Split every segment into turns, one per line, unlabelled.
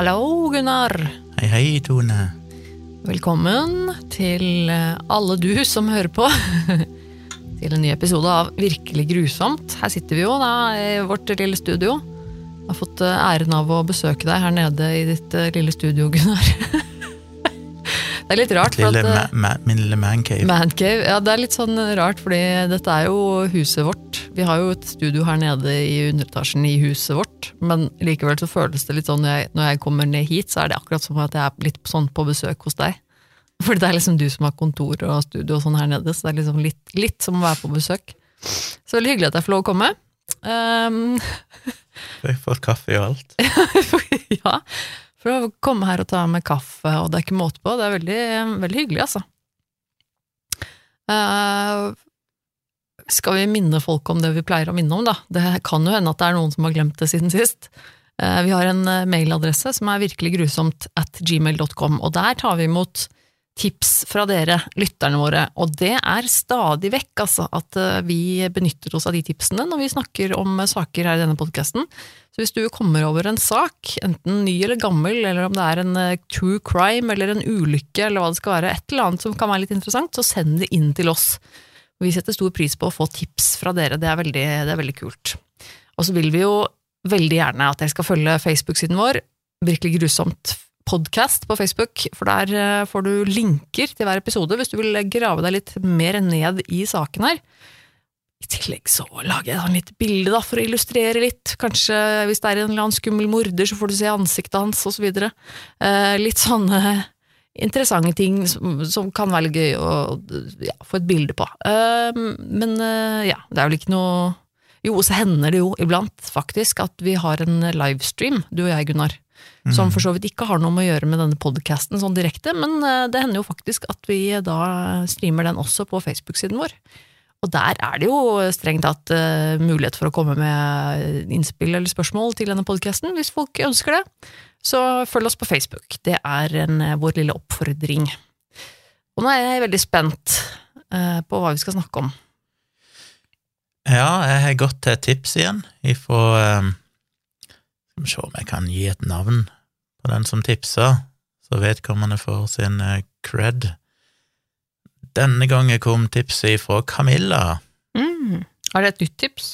Hallo, Gunnar.
Hei, hei, Tone.
Velkommen til eh, alle du som hører på. til en ny episode av Virkelig grusomt. Her sitter vi jo da i vårt lille studio. Jeg har fått eh, æren av å besøke deg her nede i ditt eh, lille studio, Gunnar. det er litt rart. for
Lille
at,
ma ma min lille mancave.
Man ja det er litt sånn rart, fordi dette er jo huset vårt. Vi har jo et studio her nede i underetasjen i huset vårt, men likevel så føles det litt sånn når jeg, når jeg kommer ned hit, så er det akkurat som at jeg er litt sånn på besøk hos deg. Fordi det er liksom du som har kontor og studio og sånn her nede, så det er liksom litt, litt som å være på besøk. Så veldig hyggelig at jeg får lov å komme. Um,
Du har fått kaffe og alt.
ja, for å komme her og ta med kaffe, og det er ikke måte på. Det er veldig, veldig hyggelig, altså. Uh, skal vi minne folk om det vi pleier å minne om, da? Det kan jo hende at det er noen som har glemt det siden sist. Uh, vi har en eh, mailadresse som er virkelig grusomt at gmail.com, og der tar vi imot tips fra dere, lytterne våre, og det er stadig vekk, altså, at eh, vi benytter oss av de tipsene når vi snakker om eh, saker her i denne podkasten. Så hvis du kommer over en sak, enten ny eller gammel, eller om det er en eh, true crime eller en ulykke, eller hva det skal være, et eller annet som kan være litt interessant, så send det inn til oss. Vi setter stor pris på å få tips fra dere, det er veldig, det er veldig kult. Og så vil vi jo veldig gjerne at dere skal følge Facebook-siden vår, Virkelig grusomt podcast på Facebook, for der eh, får du linker til hver episode hvis du vil grave deg litt mer ned i saken her. I tillegg så lager jeg et litt bilde da, for å illustrere litt. Kanskje hvis det er en eller annen skummel morder, så får du se ansiktet hans, og så. Eh, litt sånne interessante ting som, som kan være gøy å ja, få et bilde på. Eh, men eh, ja, det er vel ikke noe Jo, så hender det jo iblant faktisk at vi har en livestream, du og jeg, Gunnar. Som for så vidt ikke har noe med å gjøre med denne podcasten sånn direkte, men eh, det hender jo faktisk at vi da streamer den også på Facebook-siden vår. Og der er det jo strengt tatt eh, mulighet for å komme med innspill eller spørsmål til denne podcasten, hvis folk ønsker det. Så følg oss på Facebook. Det er en, eh, vår lille oppfordring. Og nå er jeg veldig spent på hva vi skal snakke om.
Ja, jeg har gått til tips igjen ifra um, se om jeg kan gi et navn på den som tipsa, så vedkommende får sin eh, cred. Denne gangen kom tipset ifra Camilla.
Mm. Er det et nytt tips?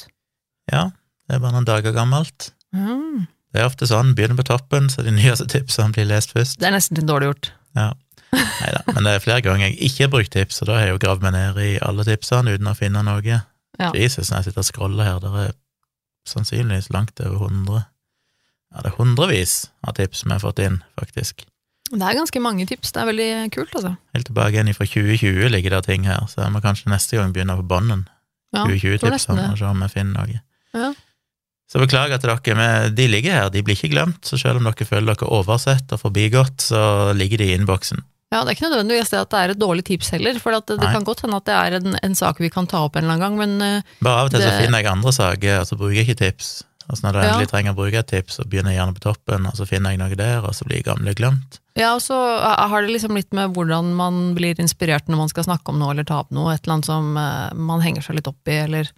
Ja, det er bare noen dager gammelt.
Mm.
Det er ofte sånn, begynner på toppen, så de nyeste tipsene blir lest først.
Det er nesten litt dårlig gjort.
Ja. Neida, men det er flere ganger jeg ikke har brukt tips, og da har jeg jo gravd meg ned i alle tipsene uten å finne noe.
Ja.
Jesus, når jeg sitter og scroller her, det er sannsynligvis langt over 100 Ja, det er hundrevis av tips som jeg har fått inn, faktisk.
Det er ganske mange tips. Det er veldig kult, altså.
Helt tilbake igjen fra 2020 ligger det ting her, så jeg må kanskje neste gang begynne på bånden.
Ja, tror nesten
2020-tipsene,
det.
og se om jeg finner noe.
Ja.
Så beklager til dere, men de ligger her, de blir ikke glemt, så selv om dere føler dere oversett og forbigått, så ligger de i innboksen.
Ja, Det er ikke nødvendigvis det at det er et dårlig tips heller, for at det, det
Nei.
kan godt hende at det er en, en sak vi kan ta opp en eller annen gang, men eh,
Bare av og til så finner jeg andre saker, og så bruker jeg ikke tips. Og så når du
Ja.
endelig trenger å bruke et tips, så begynner jeg gjerne på toppen, og så finner jeg noe der, og så blir gamle glemt.
ja, og så har det liksom litt med hvordan man blir inspirert når man skal snakke om noe eller ta opp noe, et eller annet som eh, man henger seg litt opp i, eller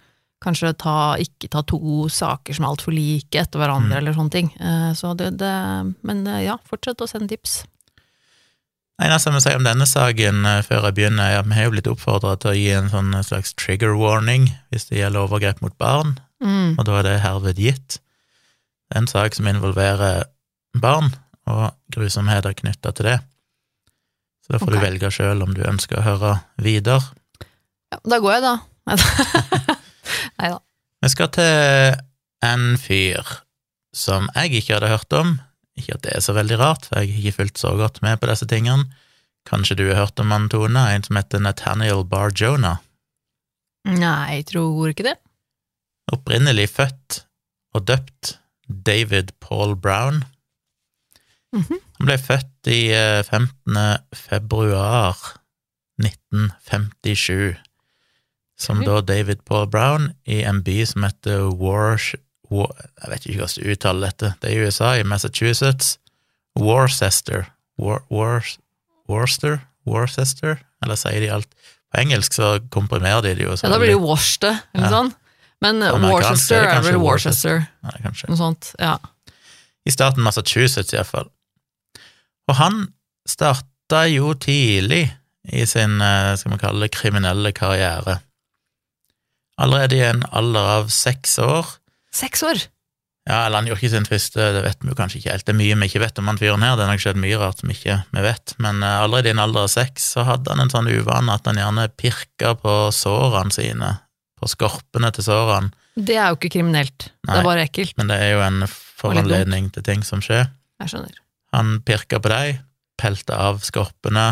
kanskje ta, ikke ta to saker som er altfor like etter hverandre,
Mm.
eller sånne ting. Eh, Så det, det, men eh, ja, fortsett å sende tips.
Eneste jeg må si om denne saken før jeg begynner, er vi har jo blitt oppfordra til å gi en sånn slags trigger warning hvis det gjelder overgrep mot barn,
Mm.
og da er det herved gitt. Det er en sak som involverer barn, og grusomheter knytta til det. Så da får
okay.
du velge sjøl om du ønsker å høre videre.
Ja, da går jeg, da. Nei da.
Vi skal til en fyr som jeg ikke hadde hørt om. Ikke at det er så veldig rart, for jeg har ikke fulgt så godt med på disse tingene. Kanskje du har hørt om han, Tone? En som heter Nathaniel Bar-Jonah.
Nei, jeg tror ikke det.
Opprinnelig født og døpt David Paul Brown.
Mhm.
Han ble født i eh, 15. februar 1957, som da David Paul Brown, i en by som heter Warsh... War, jeg vet ikke hvordan du uttaler dette, det er i USA, i Massachusetts. Worcester. War, War, Worcester? Worcester? Eller sier de alt? På engelsk så komprimerer de det jo. så
Ja, da blir det
jo
Worcester, eller
Ja.
sånn. Men Worcester
er
vel
Worcester.
Worcester, noe sånt. Ja.
I staten Massachusetts, iallfall. Og han starta jo tidlig i sin, eh, skal vi kalle det, kriminelle karriere. Allerede i en alder av seks år.
Seks år!
Ja, eller han gjorde ikke sin første, det vet vi jo kanskje ikke helt. Det er mye vi ikke vet om han fyren her, det har nok skjedd mye rart som ikke vi vet. Men eh, allerede i en alder av seks så hadde han en sånn uvane at han gjerne pirka på sårene sine, på skorpene til sårene.
Det er jo ikke kriminelt. Det er bare ekkelt.
Men det er jo en foranledning til ting som skjer.
Jeg skjønner.
Han pirka på dem, pelte av skorpene,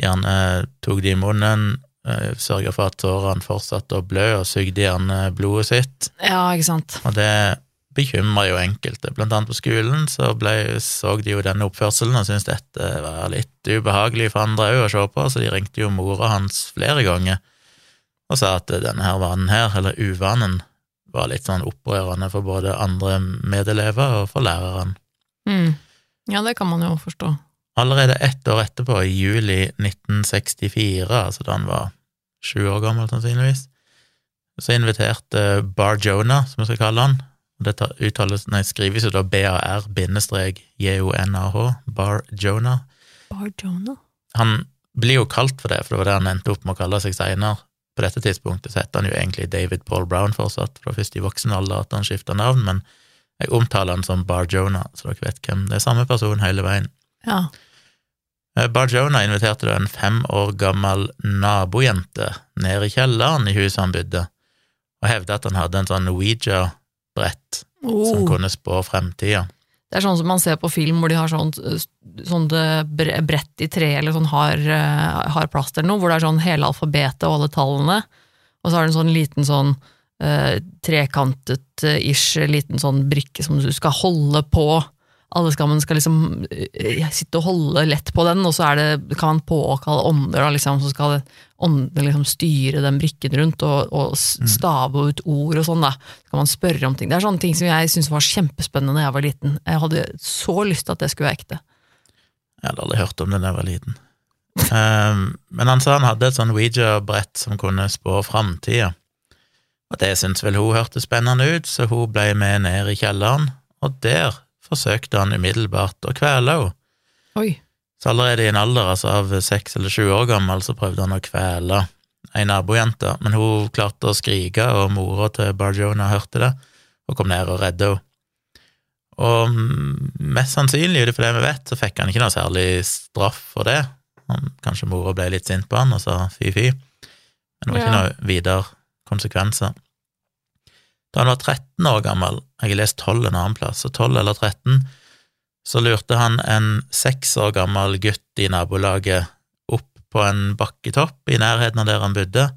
gjerne tok de i munnen, eh, sørga for at sårene fortsatte å blø, og sugde gjerne blodet sitt.
Ja, ikke sant.
Og det bekymra jo enkelte. Blant annet på skolen så ble, så de jo denne oppførselen og syntes dette var litt ubehagelig for andre òg å se på, så de ringte jo mora hans flere ganger og sa at denne her vanen her, eller uvanen, var litt sånn opprørende for både andre medelever og for læreren.
Mm. Ja, det kan man jo forstå.
Allerede ett år etterpå, i juli 1964, altså da han var sju år gammel sannsynligvis, så inviterte Bar Jonah, som vi skal kalle han, dette uttales, nei, skrives jo da B-A-R-J-O-N-A-H, Bar Jonah.
Bar Jonah?
Han blir jo kalt for det, for det var det han endte opp med å kalle seg seinere. På dette tidspunktet så heter han jo egentlig David Paul Brown fortsatt, fra det var først i voksen alder at han skifta navn, men jeg omtaler han som Bar Jonah, så dere vet hvem. Det er samme person hele veien.
Ja.
Eh, Bar Jonah inviterte da en fem år gammel nabojente ned i kjelleren i huset han bodde, og hevda at han hadde en sånn som
Oh.
kunne spå fremtida.
Det er sånn som man ser på film hvor de har sånn, sånt brett i tre eller sånn har, hard har plast eller noe, hvor det er sånn hele alfabetet og alle tallene, og så har du en sånn liten sånn eh, trekantet-ish liten sånn brikke som du skal holde på. Alle skammen skal liksom eh, sitte og holde lett på den, og så er det, kan man påkalle ånder, da, liksom, så skal åndene liksom styre den brikken rundt og, og stave ut ord og sånn. da. Så kan man spørre om ting. Det er sånne ting som jeg syntes var kjempespennende da jeg var liten. Jeg hadde så lyst til at det skulle være ekte.
Jeg hadde aldri hørt om det da jeg var liten. Um, men han sa han hadde et sånn Ouija-brett som kunne spå framtida. Og det syntes vel hun hørtes spennende ut, så hun ble med ned i kjelleren, og der forsøkte han umiddelbart å kvele henne. Så allerede i en alder altså av seks eller sju år gammel så prøvde han å kvele ei nabojente, men hun klarte å skrike, og mora til Barjona hørte det, og kom ned og redde henne. Og mest sannsynlig, ut ifra det vi vet, så fikk han ikke noe særlig straff for det. Kanskje mora ble litt sint på han og sa fy-fy, men det var ikke
Ja.
noe videre konsekvenser. Da han var 13 år gammel, jeg har lest 12 en annen plass, så 12 eller 13, så lurte han en seks år gammel gutt i nabolaget opp på en bakketopp i nærheten av der han bodde,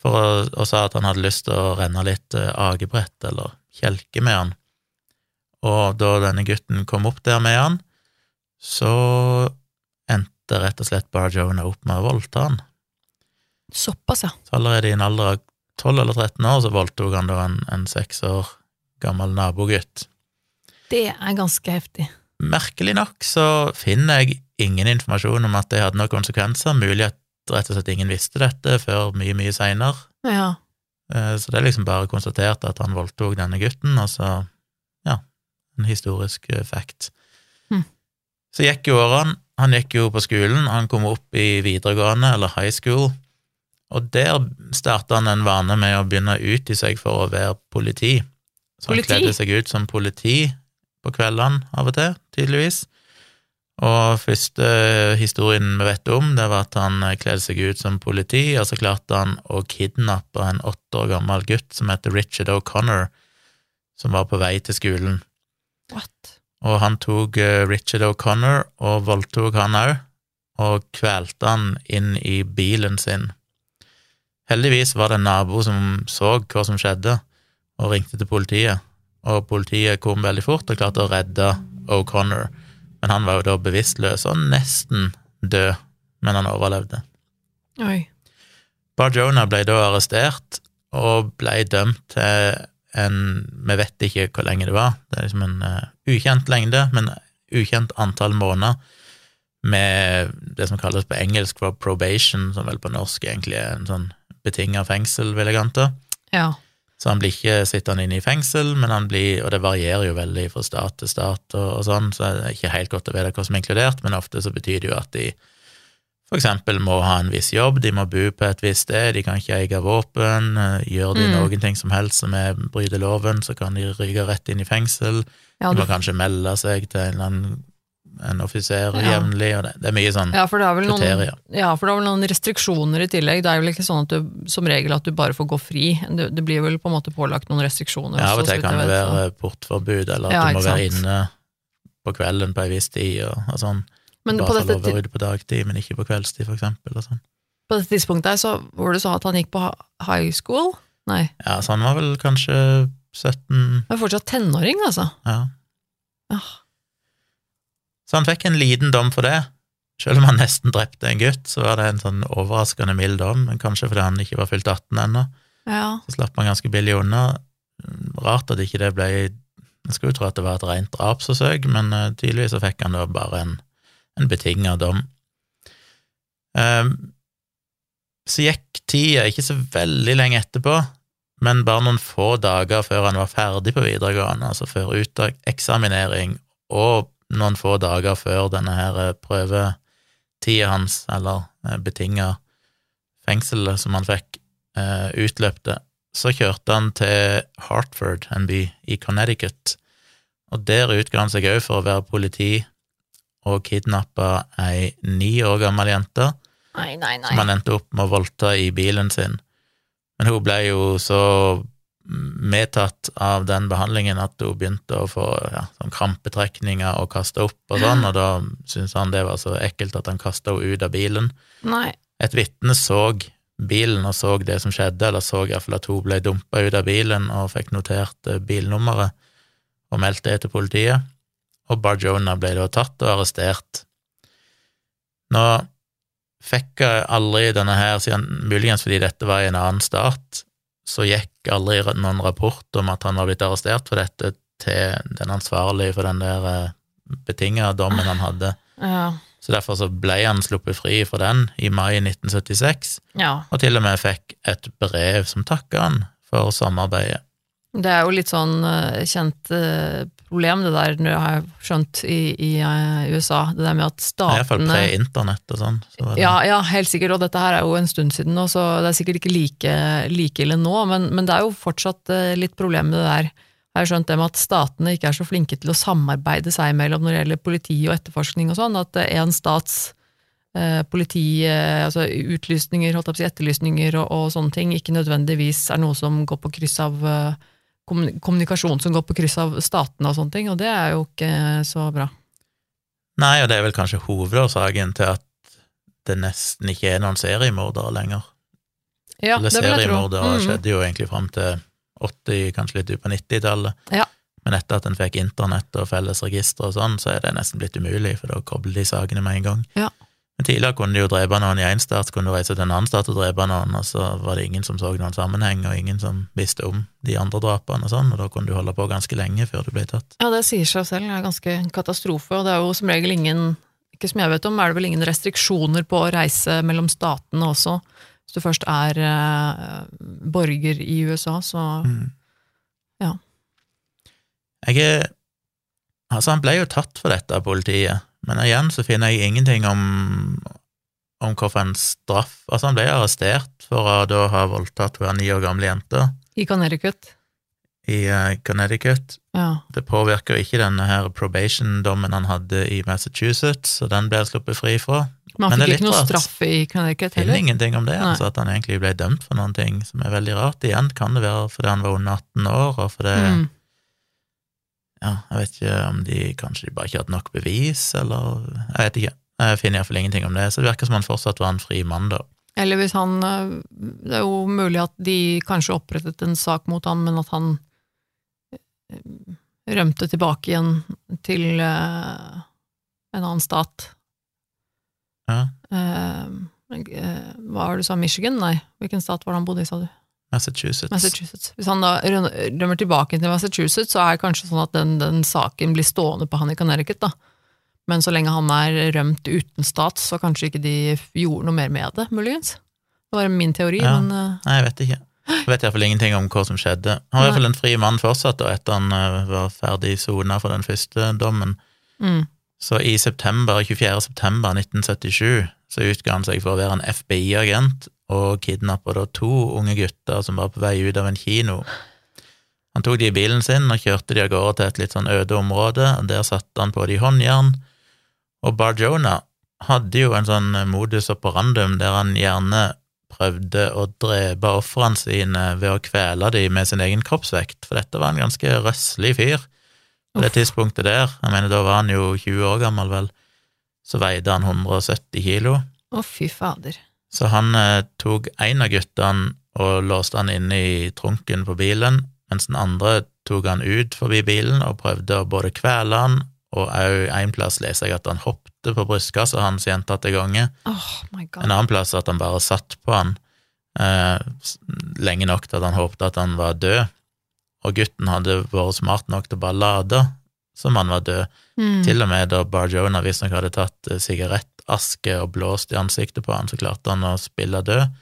for å, og sa at han hadde lyst til å renne litt eh, agebrett eller kjelke med han. Og da denne gutten kom opp der med han, så endte rett og slett Bar Jonah opp med å voldta han.
Såpass, ja.
Så allerede i en alder av 12 eller 13 år så voldtok han da en, en seks år gammel nabogutt.
Det er ganske heftig.
Merkelig nok så finner jeg ingen informasjon om at det hadde noen konsekvenser, mulig at rett og slett ingen visste dette før mye, mye seinere.
Ja.
Eh, Så det er liksom bare konstatert at han voldtok denne gutten, og så, ja, en historisk eh, fact.
Hm.
Så gikk jo årene, han gikk jo på skolen, han kom opp i videregående, eller high school, og der starta han en vane med å begynne å utgi seg for å være politi. Så han
Politi?
kledde seg ut som politi på kveldene av og til, tydeligvis. Og første historien vi vet om, det var at han kledde seg ut som politi, og så klarte han å kidnappe en åtte år gammel gutt som heter Richard O'Connor, som var på vei til skolen.
What?
Og han tok eh, Richard O'Connor og voldtok han òg, og kvelte han inn i bilen sin. Heldigvis var det en nabo som så hva som skjedde, og ringte til politiet. Og politiet kom veldig fort og klarte å redde O'Connor, men han var jo da bevisstløs og nesten død, men han overlevde.
Oi.
Barjona ble da arrestert og ble dømt til en Vi vet ikke hvor lenge det var, det er liksom en uh, ukjent lengde, men ukjent antall måneder med det som kalles på engelsk for probation, som vel på norsk egentlig er en sånn betinga fengsel, vil jeg anta.
Ja.
Så han blir ikke sittende inne i fengsel, men han blir, og det varierer jo veldig fra stat til stat og, og sånn, så det er ikke helt godt å vite hva som er inkludert, men ofte så betyr det jo at de for eksempel må ha en viss jobb, de må bo på et visst sted, de kan ikke eie våpen, eh, gjør de
Mm.
noen ting som helst som er bryter loven, så kan de ryke rett inn i fengsel,
Ja,
de må kanskje melde seg til en eller annen en offiser
Ja.
jevnlig, og det, det er mye sånn
ja, for det er vel noen,
kriterier.
ja, for det er vel noen restriksjoner i tillegg. Det er vel ikke sånn at du som regel at du bare får gå fri. Det, det blir vel på en måte pålagt noen restriksjoner.
Ja, av og til kan det
være så-
portforbud, eller at
Ja,
du må være inne på kvelden på ei viss tid, og, og sånn.
Men
Bare
på
få lov å rydde på dagtid, men ikke på kveldstid, for eksempel, og sånn.
på dette tidspunktet så var det sa at han gikk på high school? Nei,
Ja, så han var vel kanskje 17,
han er fortsatt tenåring, altså.
ja.
Ja.
Så han fikk en liten dom for det. Selv om han nesten drepte en gutt, så var det en sånn overraskende mild dom, men kanskje fordi han ikke var fylt 18 ennå,
Ja,
så slapp han ganske billig unna. Rart at ikke det ble Jeg skulle jo tro at det var et rent drapsforsøk, men eh, tydeligvis så fikk han da bare en, en betinga dom. Ehm, så gikk tida ikke så veldig lenge etterpå, men bare noen få dager før han var ferdig på videregående, altså før uteksaminering, og noen få dager før denne her eh, prøvetida hans, eller eh, betinga fengselet som han fikk, eh, utløpte, så kjørte han til Hartford, en by i Connecticut, og der utga han seg òg for å være politi og kidnappa ei ni år gammel jente
Nei, nei, nei.
som han endte opp med å voldta i bilen sin. Men hun ble jo så medtatt av den behandlingen at hun begynte å få ja, sånn krampetrekninger og kaste opp og sånn, og da syntes han det var så ekkelt at han kasta henne ut av bilen.
nei.
Et vitne så bilen og så det som skjedde, eller så iallfall at hun ble dumpa ut av bilen og fikk notert eh, bilnummeret og meldt det til politiet, og Barjona ble da tatt og arrestert. Nå fikk jeg aldri denne her, muligens fordi dette var i en annen stat, så gikk aldri noen rapport om at han var blitt arrestert for dette til den ansvarlige for den der eh, betinga dommen han hadde.
Ja.
Så derfor så ble han sluppet fri for den i mai 1976,
ja.
og til og med fikk et brev som takka han for samarbeidet.
Det er jo litt sånn eh, kjent eh, problem, det der, nå har jeg skjønt, i, i eh, USA. Det der med at
Iallfall
statene
pre-internett og sånn. Så
ja, ja, helt sikkert, og dette her er jo en stund siden nå, så det er sikkert ikke like, like ille nå, men, men det er jo fortsatt eh, litt problem med det der. Jeg har skjønt det med at statene ikke er så flinke til å samarbeide seg imellom når det gjelder politi og etterforskning og sånn, at en stats eh, politi, eh, altså utlysninger, holdt jeg på å si, etterlysninger og, og sånne ting, ikke nødvendigvis er noe som går på kryss av eh, kommunikasjon som går på kryss av statene og sånne ting, og det er jo ikke så bra.
Nei, og det er vel kanskje hovedårsaken til at det nesten ikke er noen seriemordere lenger.
Ja, tro.
seriemordere
Mm.
skjedde jo egentlig fram til 80, kanskje litt ut på 90-tallet.
Ja.
Men etter at en fikk internett og felles registre og sånn, så er det nesten blitt umulig, for da kobler de sakene med en gang.
Ja.
Men tidligere kunne de jo drepe noen i én stat, så kunne du reise til en annen stat og drepe noen, og så var det ingen som så noen sammenheng, og ingen som visste om de andre drapene og sånn, og da kunne du holde på ganske lenge før du ble tatt.
Ja, det sier seg selv, det er ganske katastrofe, og det er jo som regel ingen, ikke som jeg vet om, er det vel ingen restriksjoner på å reise mellom statene også. Hvis du først er eh, borger i USA, så
Mm.
Ja.
Jeg er Altså, han ble jo tatt for dette av politiet, men igjen så finner jeg ingenting om om hvorfor en straff Altså, han ble arrestert for å da ha voldtatt hun ni år gamle jente
i Connecticut.
i uh, Connecticut.
Ja.
Det påvirker ikke denne her probation-dommen han hadde i Massachusetts, så den ble sluppet fri fra.
Men han fikk ikke noe
rart.
straff i Connecticut heller?
Finner ingenting om det,
Nei.
altså at han egentlig ble dømt for noen ting som er veldig rart. Igjen kan det være fordi han var under 18 år, og fordi
Mm.
Ja, jeg vet ikke om de kanskje de bare ikke hadde nok bevis, eller Jeg vet ikke. Jeg finner iallfall ingenting om det, så det virker som han fortsatt var en fri mann, da.
Eller hvis han eh, Det er jo mulig at de kanskje opprettet en sak mot han, men at han eh, rømte tilbake igjen til eh, en annen stat.
Ja.
Hva var det du sa, Michigan? Nei, hvilken stat var det han bodde i, sa du?
Massachusetts.
Massachusetts. Hvis han da rømmer tilbake til Massachusetts, så er det kanskje sånn at den, den saken blir stående på han i Connecticut, da. Men så lenge han er rømt uten stat, så kanskje ikke de gjorde noe mer med det, muligens. Det var min teori,
Ja.
men uh...
Nei, jeg vet ikke. Jeg vet iallfall ingenting om hva som skjedde. Han var iallfall en fri mann fortsatt, da, etter han eh, var ferdig sona for den første dommen.
Mm.
Så i september, 24. september 1977 så utga han seg for å være en FBI-agent og kidnappa da to unge gutter som var på vei ut av en kino. Han tok de i bilen sin og kjørte de av gårde til et litt sånn øde område, og der satte han på de håndjern. Og Barjona hadde jo en sånn modus operandum der han gjerne prøvde å drepe ofrene sine ved å kvele dem med sin egen kroppsvekt, for dette var en ganske røslig fyr på det tidspunktet der. Jeg mener, da var han jo 20 år gammel, vel. Så veide han 170 kilo.
Å, fy fader.
Så han eh, tok en av guttene og låste han inne i trunken på bilen, mens den andre tok han ut forbi bilen og prøvde å både kvele han, og òg en plass leser jeg at han hoppte på brystkassa hans gjentatte ganger.
Oh.
En annen plass at han bare satt på han eh, lenge nok til at han håpte at han var død, og gutten hadde vært smart nok til å bare lade som han var død.
Mm.
Til og med da Bar Jonah visstnok hadde tatt eh, sigarettaske og blåst i ansiktet på han, så klarte han å spille død.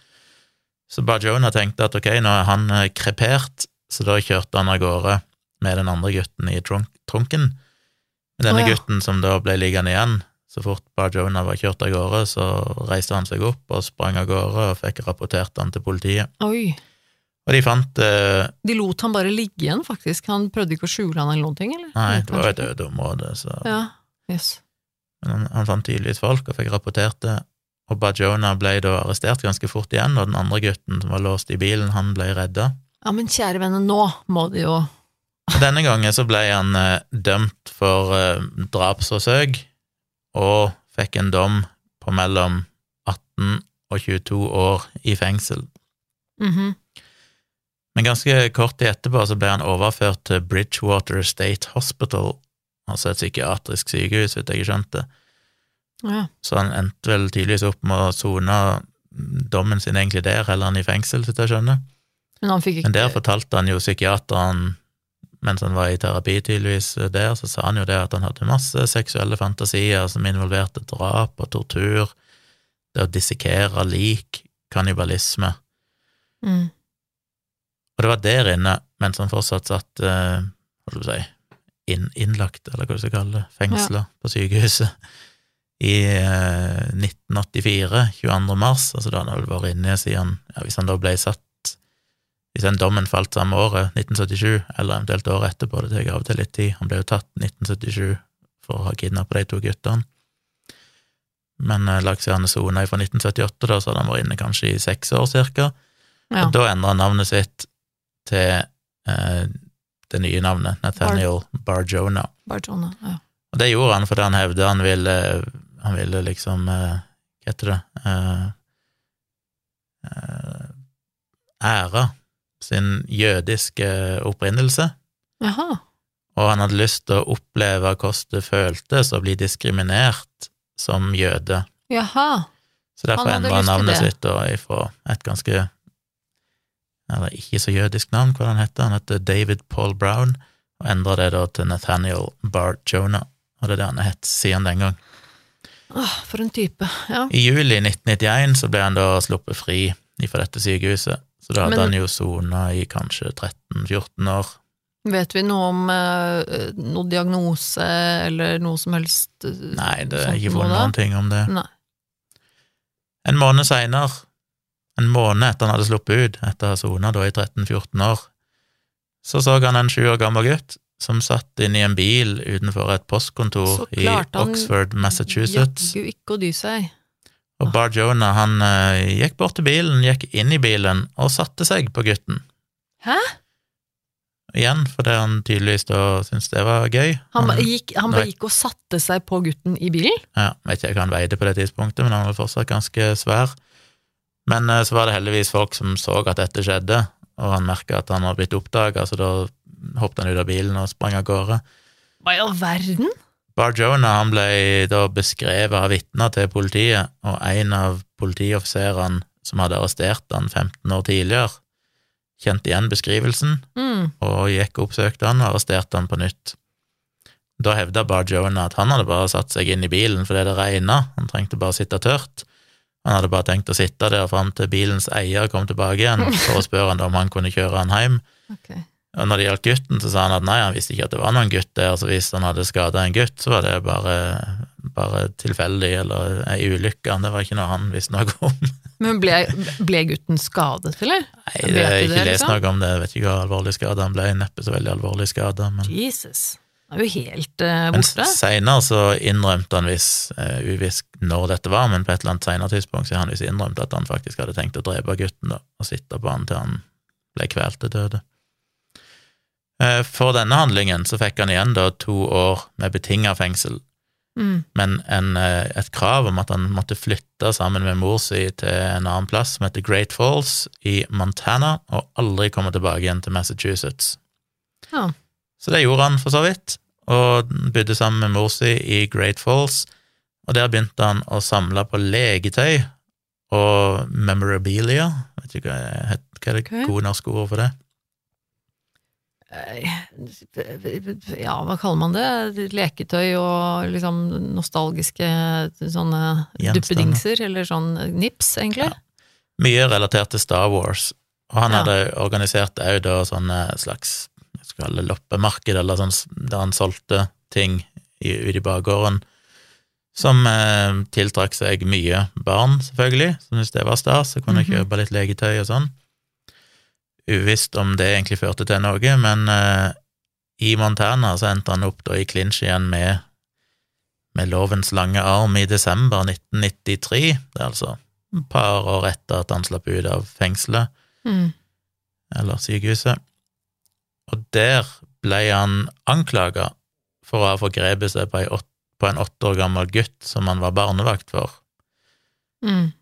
Så Bar Jonah tenkte at ok, nå er han eh, krepert, så da kjørte han av gårde med den andre gutten i trunk trunken. Men denne
oh, ja.
gutten som da ble liggende igjen, så fort Bar Jonah var kjørt av gårde, så reiste han seg opp og sprang av gårde og fikk rapportert han til politiet.
Oi.
Og de fant uh,
De lot han bare ligge igjen, faktisk. Han prøvde ikke å skjule han eller noen ting, eller?
Nei, det var jo et øde område, så.
Ja. Yes.
Men han, han fant tydeligvis folk og fikk rapportert det. Og Bajona ble da arrestert ganske fort igjen, og den andre gutten som var låst i bilen, han ble redda.
Ja, men kjære venner, nå må de jo
denne gangen så ble han eh, dømt for eh, drapsforsøk, og fikk en dom på mellom 18 og 22 år i fengsel.
Mhm.
Men ganske kort tid etterpå så ble han overført til Bridgewater State Hospital, altså et psykiatrisk sykehus, hvis jeg skjønte.
Ja.
Så han endte vel tydeligvis opp med å sone dommen sin egentlig der, heller enn i fengsel, hvis jeg skjønner.
Men han fikk ikke
Men der fortalte han jo psykiateren, mens han var i terapi tydeligvis der, så sa han jo det at han hadde masse seksuelle fantasier som involverte drap og tortur, det å dissekere lik, kannibalisme.
mm.
Og det var der inne, mens han fortsatt satt, eh, hva skal du si, inn, innlagt, eller hva du skal kalle det, fengsla på sykehuset, i eh, 1984, 22. mars, altså da han hadde vært inne siden, ja, hvis han da ble satt, hvis den dommen falt samme året, 1977, eller eventuelt året etterpå, det tar av og til litt tid, han ble jo tatt 1977 for å ha kidnappet de to guttene. Men eh, lagt er sona fra 1978, da, så hadde han vært inne kanskje i seks år cirka.
ja.
Og da endra han navnet sitt til eh, det nye navnet, Nathaniel Barjona.
Bare sånn, ja.
Og det gjorde han fordi han hevde han ville, han ville liksom eh, Hva heter det eh, eh, Ære sin jødiske opprinnelse.
Jaha.
Og han hadde lyst til å oppleve hvordan det føltes å bli diskriminert som jøde.
Jaha.
Så derfor endra han navnet sitt da ifra et ganske Eller ikke så jødisk navn, hva han heter. Han heter David Paul Brown, og endra det da til Nathaniel Bart Jonah, Og det er det han har hett siden den gang.
Åh, for en type. Ja.
I juli 1991 så ble han da sluppet fri fra dette sykehuset. Så da hadde
Men-
han jo sona i kanskje 13-14 år.
Vet vi noe om eh, noe diagnose eller noe som helst? eh,
Nei, det er ikke funnet noen ting om det.
Nei.
En måned seinere, en måned etter han hadde sluppet ut, etter å ha sona i 13-14 år, så så han en sju år gammel gutt som satt inne i en bil utenfor et postkontor
Så
i
klarte han
Oxford, Massachusetts.
Jaggu ikke å dy seg.
Og Bar Jonah han eh, gikk bort til bilen, gikk inn i bilen og satte seg på gutten.
Hæ?
Igjen, fordi han tydeligvis da syntes det var gøy.
Han, ba- gikk, han bare gikk og satte seg på gutten i bilen?
Ja, vet ikke hva han veide på det tidspunktet, men han var fortsatt ganske svær. Men eh, så var det heldigvis folk som så at dette skjedde, og han merka at han var blitt oppdaga, så da hoppet han ut av bilen og sprang av gårde.
Hva i all verden?
Bar Jonah han ble da beskrevet av vitner til politiet, og en av politioffiserene som hadde arrestert han 15 år tidligere, kjente igjen beskrivelsen
Mm.
og gikk og oppsøkte han og arresterte han på nytt. Da hevda Bar Jonah at han hadde bare satt seg inn i bilen fordi det regna, han trengte bare sitte tørt, Han hadde bare tenkt å sitte der fram til bilens eier kom tilbake igjen for å spørre han om han kunne kjøre han hjem.
Okay.
Og når det gjaldt gutten, så sa han at nei, han visste ikke at det var noen gutt der, så hvis han hadde skada en gutt, så var det bare, bare tilfeldig eller ei ulykke, det var ikke noe han visste noe om.
Men ble, ble gutten skadet, eller?
Nei, det har
jeg
ikke
det,
lest
liksom?
noe om det, jeg vet ikke hvor alvorlig skada han ble, neppe så veldig alvorlig skada, men
Jesus. Er jo helt eh,
Men
borte.
seinere så innrømte han visst, uh, uvisst når dette var, men på et eller annet senere tidspunkt så har han visst innrømt at han faktisk hadde tenkt å drepe gutten da, og sitte på han til han ble kvalt til døde. Uh, For denne handlingen så fikk han igjen da to år med betinga fengsel,
Mm.
men en, uh, et krav om at han måtte flytte sammen med mor si til en annen plass som heter Great Falls i Montana, og aldri komme tilbake igjen til Massachusetts.
Ja.
Så det gjorde han for så vidt, og bodde sammen med mor si i Great Falls, og der begynte han å samle på legetøy og memorabilia, vet ikke hva, er- hva er det
okay.
gode norske ordet for det?
Eh, Ja, hva kaller man det? Leketøy og liksom nostalgiske sånne duppedingser, eller sånn nips, egentlig.
Ja. Mye relatert til Star Wars, og han
Ja.
hadde organisert òg da sånne slags kalle loppemarked, eller sånn der han solgte ting i, ute i bakgården, som eh, tiltrakk seg mye barn, selvfølgelig, som syntes det var stas, så kunne
Mhm.
kjøpe litt legetøy og sånn. Uvisst om det egentlig førte til noe, men eh, i Montana så endte han opp da i clinch igjen med, med lovens lange arm i desember 1993. Det er altså et par år etter at han slapp ut av fengselet,
Mm.
eller sykehuset. Og der ble han anklaga for å ha forgrepet seg på, en åtte år gammel gutt som han var barnevakt for.
Mm.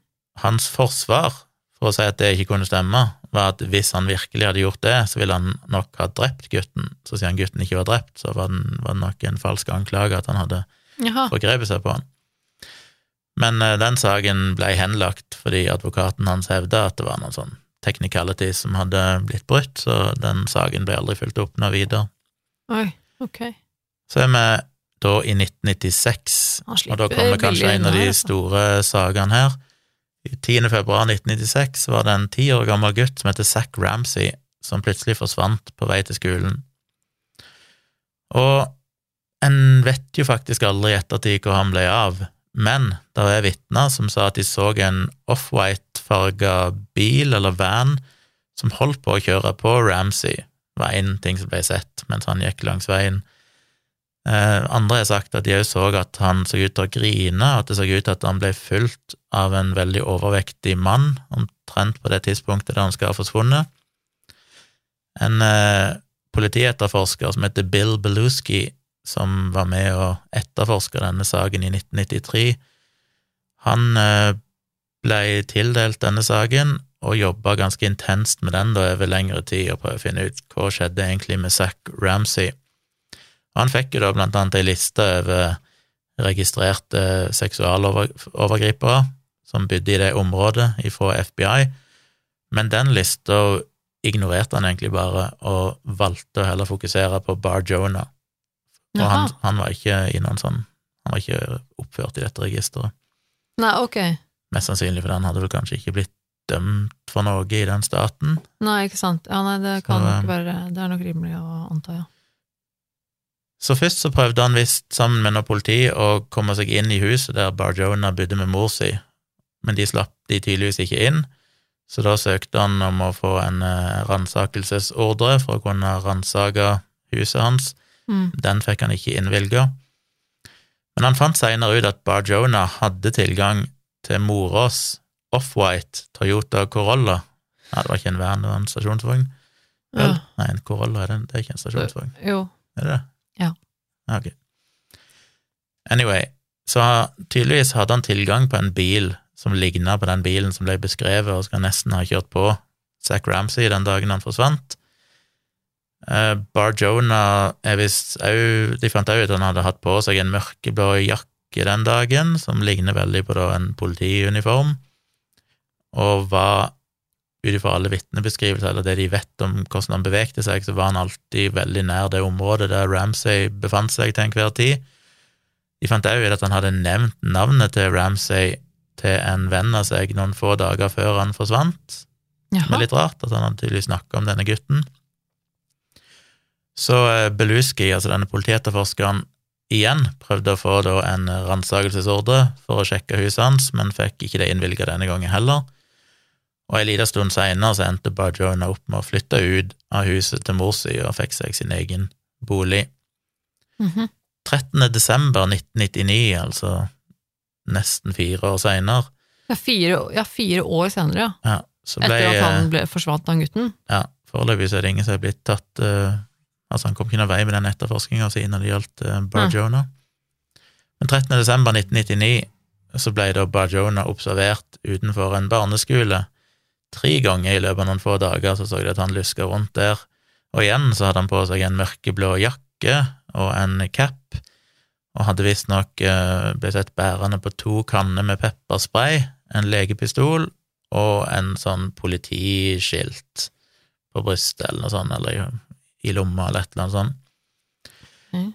Hans forsvar for å si at det ikke kunne stemme, var at hvis han virkelig hadde gjort det, så ville han nok ha drept gutten. Så siden gutten ikke var drept, så var, det, var det nok en falsk anklage at han hadde
Jaha.
forgrepet seg på han. Men eh, den saken ble henlagt fordi advokaten hans hevda at det var noen sånn technicality som hadde blitt brutt, så den saken ble aldri fulgt opp noe videre.
Oi, ok.
Så er vi da i 1996,
Han
og da kommer kanskje en av de store sagene her. I 10. februar 1996 var det en ti år gammel gutt som heter Zack Ramsey, som plutselig forsvant på vei til skolen. Og en vet jo faktisk aldri i ettertid hvor han ble av, men det er vitner som sa at de så en off-white-farga bil eller van som holdt på å kjøre på Ramsey, var én ting som ble sett mens han gikk langs veien. Eh, andre har sagt at de òg så at han så ut til å grine, og at det så ut til at han ble fulgt av en veldig overvektig mann, omtrent på det tidspunktet da han skal ha forsvunnet. En eh, politietterforsker som heter Bill Beluski, som var med og etterforske denne saken i 1993, han eh, ble tildelt denne saken og jobba ganske intenst med den da over lengre tid og prøvde å finne ut hva skjedde egentlig med Zack Ramsey. Han fikk jo da blant annet ei liste over registrerte seksualovergripere som bodde i det området fra FBI, men den lista ignorerte han egentlig bare, og valgte å heller fokusere på Bar Jonah. Og han, han var ikke i noen sånn Han var ikke oppført i dette registeret.
Nei, ok.
Mest sannsynlig fordi han hadde vel kanskje ikke blitt dømt for noe i den staten.
Nei, ikke sant. Ja, nei, det kan
Så,
nok
eh,
være Det er nok rimelig å anta, ja.
Så først så prøvde han visst, sammen med noe politi, å komme seg inn i huset der Barjona bodde med mor si, men de slapp de tydeligvis ikke inn, så da søkte han om å få en eh, ransakelsesordre for å kunne ransake huset hans.
Mm.
Den fikk han ikke innvilga. Men han fant seinere ut at Barjona hadde tilgang til moras Off-White Toyota Corolla. Nei, det var ikke en van, det var en stasjonsvogn.
Ja.
Nei, en Corolla er det, det er ikke en stasjonsvogn.
Jo.
Er det det?
Ja.
Ah, Ok. Anyway, så tydeligvis hadde han tilgang på en bil som ligna på den bilen som ble beskrevet, og skal nesten ha kjørt på Zack Ramsey den dagen han forsvant. Eh, Bar Jonah er visst òg De fant òg ut at han hadde hatt på seg en mørkeblå jakke den dagen, som ligner veldig på da en politiuniform, og var ut ifra alle vitnebeskrivelser, eller det de vet om hvordan han bevegde seg, så var han alltid veldig nær det området der Ramsay befant seg til enhver tid. De fant òg ut at han hadde nevnt navnet til Ramsay til en venn av seg noen få dager før han forsvant.
Jaha.
Det er litt rart, at han hadde tydeligvis snakka om denne gutten. Så eh, Beluski, altså denne politietterforskeren, igjen prøvde å få da en ransakelsesordre for å sjekke huset hans, men fikk ikke det innvilga denne gangen heller. Og en liten stund seinere så endte Bajona opp med å flytte ut av huset til mor si og fikk seg sin egen bolig.
Mhm.
13. desember 1999, altså nesten fire år seinere,
ja, ja, fire år senere, ja.
ja, så ble
Etter at han
eh,
ble forsvant, han gutten.
Ja, foreløpig så er det ingen som er blitt tatt eh, Altså, han kom ikke noen vei med den etterforskninga si når det gjaldt uh, Barjona. Men 13. desember 1999 så ble da Barjona observert utenfor en barneskole. Tre ganger i løpet av noen få dager så så de at han luska rundt der, og igjen så hadde han på seg en mørkeblå jakke og en cap, og hadde visstnok uh, blitt sett bærende på to kanner med pepperspray, en legepistol og en sånn politiskilt på brystet eller noe sånt, eller i, lomma eller et eller annet sånt.
Mm.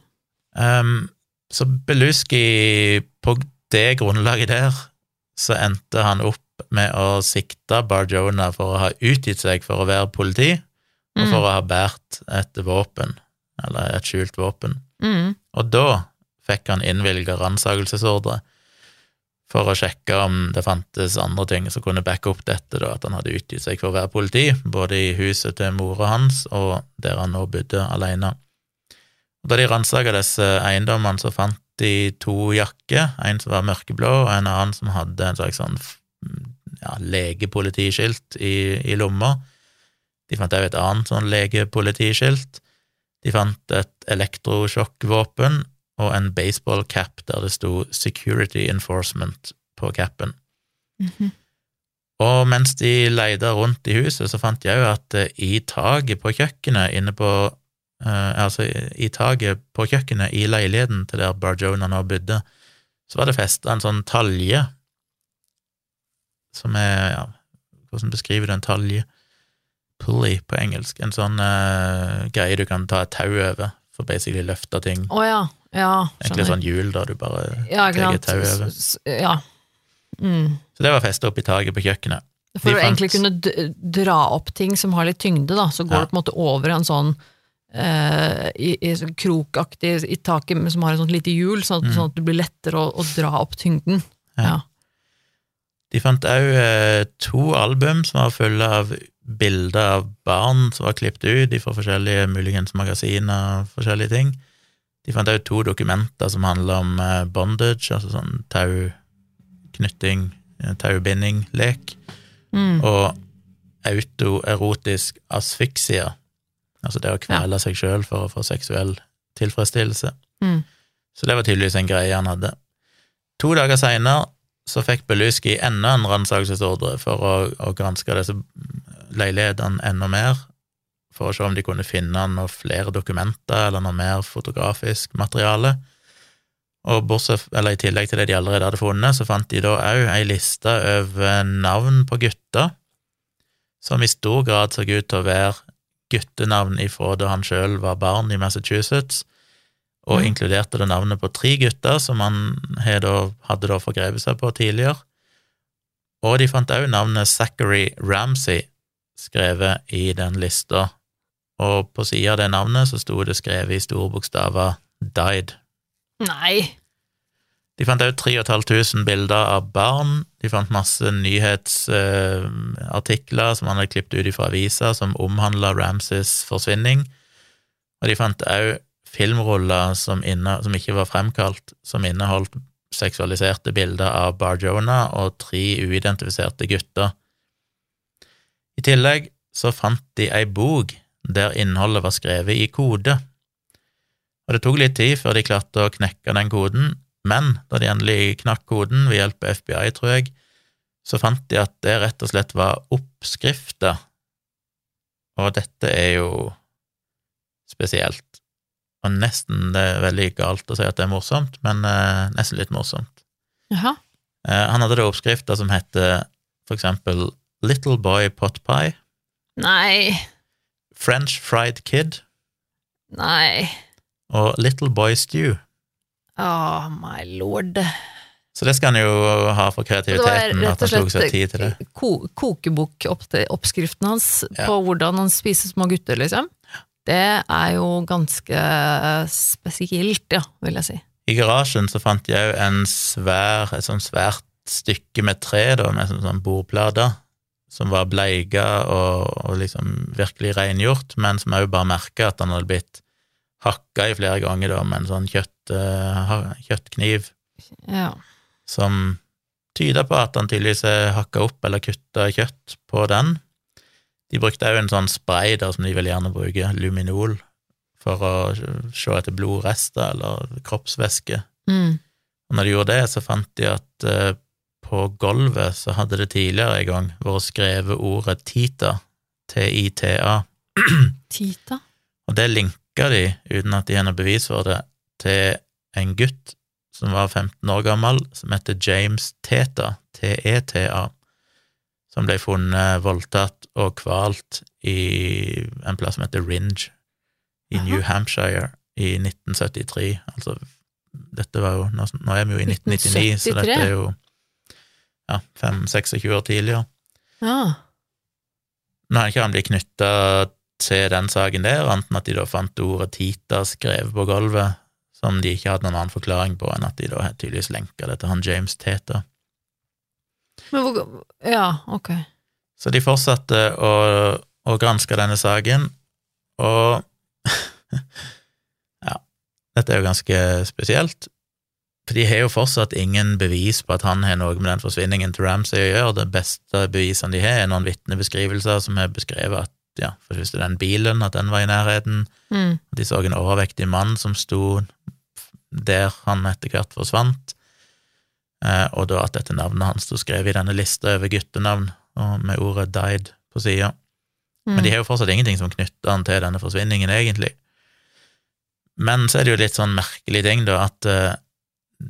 Um, så Beluski, på det grunnlaget der, så endte han opp med å sikte Barjona for å ha utgitt seg for å være politi, og for
Mm.
å ha båret et våpen, eller et skjult våpen.
Mm.
Og da fikk han innvilga ransakelsesordre for å sjekke om det fantes andre ting som kunne backe opp dette, da, at han hadde utgitt seg for å være politi, både i huset til mora hans og der han nå bodde alene. Og da de ransaka disse eiendommene, så fant de to jakker, en som var mørkeblå, og en annen som hadde en slags sånn ja, legepolitiskilt i, i lomma. De fant òg et annet sånn legepolitiskilt. De fant et elektrosjokkvåpen og en baseballcap der det sto Security Enforcement på capen.
Mhm.
Og mens de leide rundt i huset, så fant jeg jo at eh, i taket på kjøkkenet inne på eh, Altså, i taket på kjøkkenet i leiligheten til der Barjona nå bodde, så var det festa en sånn talje som er ja, Hvordan beskriver du en talje? Pulley på engelsk. En sånn eh, greie du kan ta et tau over for basically løfte ting.
Å ja, ja,
Egentlig sånn hjul der du bare
ja,
tar
sant.
tau over.
Ja. Mm.
Så det var festa opp i taket på kjøkkenet.
For
De
å
fant-
egentlig kunne dra opp ting som har litt tyngde, da, så går
Ja.
det på en måte over en sånn eh, i, i sånn krokaktig i taket, som har et sånt lite hjul, sånn, at- sånn at det blir lettere å, å dra opp tyngden.
Mm. Ja.
Ja.
De fant òg eh, to album som var fulle av bilder av barn som var klippet ut fra forskjellige muligens magasiner og forskjellige ting. De fant òg to dokumenter som handler om eh, bondage, altså sånn tauknytting, eh, taubinding-lek,
Mm.
og autoerotisk asfiksia, altså det å kvele seg sjøl for å få seksuell tilfredsstillelse.
Mm.
Så det var tydeligvis en greie han hadde. To dager seinere så fikk Beluski enda en ransakelsesordre for å, å granske disse leilighetene enda mer, for å se om de kunne finne noen flere dokumenter eller noe mer fotografisk materiale. Og bortsett, eller I tillegg til det de allerede hadde funnet, så fant de da òg ei liste over navn på gutter, som i stor grad så ut til å være guttenavn ifra da han sjøl var barn i Massachusetts, og
Mm.
inkluderte det navnet på tre gutter som han hadde da forgrepet seg på tidligere. Og de fant òg navnet Zachary Ramsey skrevet i den lista, og på sida av det navnet så sto det skrevet i store bokstaver 'Died'.
Nei!
De fant òg 3500 bilder av barn, de fant masse nyhetsartikler som han hadde klippet ut fra aviser som omhandla Ramsays forsvinning, og de fant òg filmruller som, inne, som ikke var fremkalt, som inneholdt seksualiserte bilder av Barjona og tre uidentifiserte gutter. I tillegg så fant de ei bok der innholdet var skrevet i kode, og det tok litt tid før de klarte å knekke den koden, men da de endelig knakk koden ved hjelp av FBI, tror jeg, så fant de at det rett og slett var oppskrifter, og dette er jo spesielt. Og nesten det er veldig galt å si at det er morsomt, men eh, nesten litt morsomt.
Jaha.
Eh, han hadde da oppskrifter som heter for eksempel Little Boy Pot Pie,
Nei.
French Fried Kid
Nei.
og Little Boy Stew.
Oh my lord.
Så det skal han jo ha for kreativiteten at han tok seg tid til det.
ko kokebokoppskriften hans
Ja.
på hvordan han spiser små gutter, liksom. Det er jo ganske spesielt, ja, vil jeg si.
I garasjen så fant jeg òg en svær, et sånt svært stykke med tre, da, med sånn, sånn bordplate, som var bleika og, og liksom virkelig rengjort, men som òg bare merka at han hadde blitt hakka i flere ganger da, med en sånn kjøtt, eh, kjøttkniv,
Ja.
som tyda på at han tydeligvis hakka opp eller kutta kjøtt på den. De brukte òg en sånn spray der som de vil gjerne bruke, luminol, for å se etter blodrester eller kroppsvæske.
Mm.
Og når de gjorde det, så fant de at eh, på gulvet så hadde det tidligere en gang vært skrevet ordet Tita, T-I-T-A,
Tita?
og det linka de, uten at de har noe bevis for det, til en gutt som var 15 år gammel, som heter James Teta, T-E-T-A, som ble funnet voldtatt og kvalt i en plass som heter Ringe i
Aha.
New Hampshire i 1973. Altså, dette var jo Nå, er vi jo i 1999, så dette er jo ja, 5-26 år tidligere.
Ja.
Nå har ikke han blitt knytta til den saken der, annet enn at de da fant ordet Tita skrevet på gulvet, som de ikke hadde noen annen forklaring på enn at de da tydeligvis lenka det til han James Teta.
Men hvor Ja, ok.
Så de fortsatte å, å granske denne saken, og ja, dette er jo ganske spesielt, for de har jo fortsatt ingen bevis på at han har noe med den forsvinningen til Ramsay å gjøre. Det beste bevisene de har, er noen vitnebeskrivelser som har beskrevet at ja, for det første den bilen, at den var i nærheten,
Mm.
de så en overvektig mann som sto der han etter hvert forsvant, eh, og da at dette navnet hans sto skrevet i denne lista over guttenavn, og med ordet 'died' på sida.
Mm.
Men de har jo fortsatt ingenting som knytter han til denne forsvinningen, egentlig. Men så er det jo litt sånn merkelig ting, da, at eh,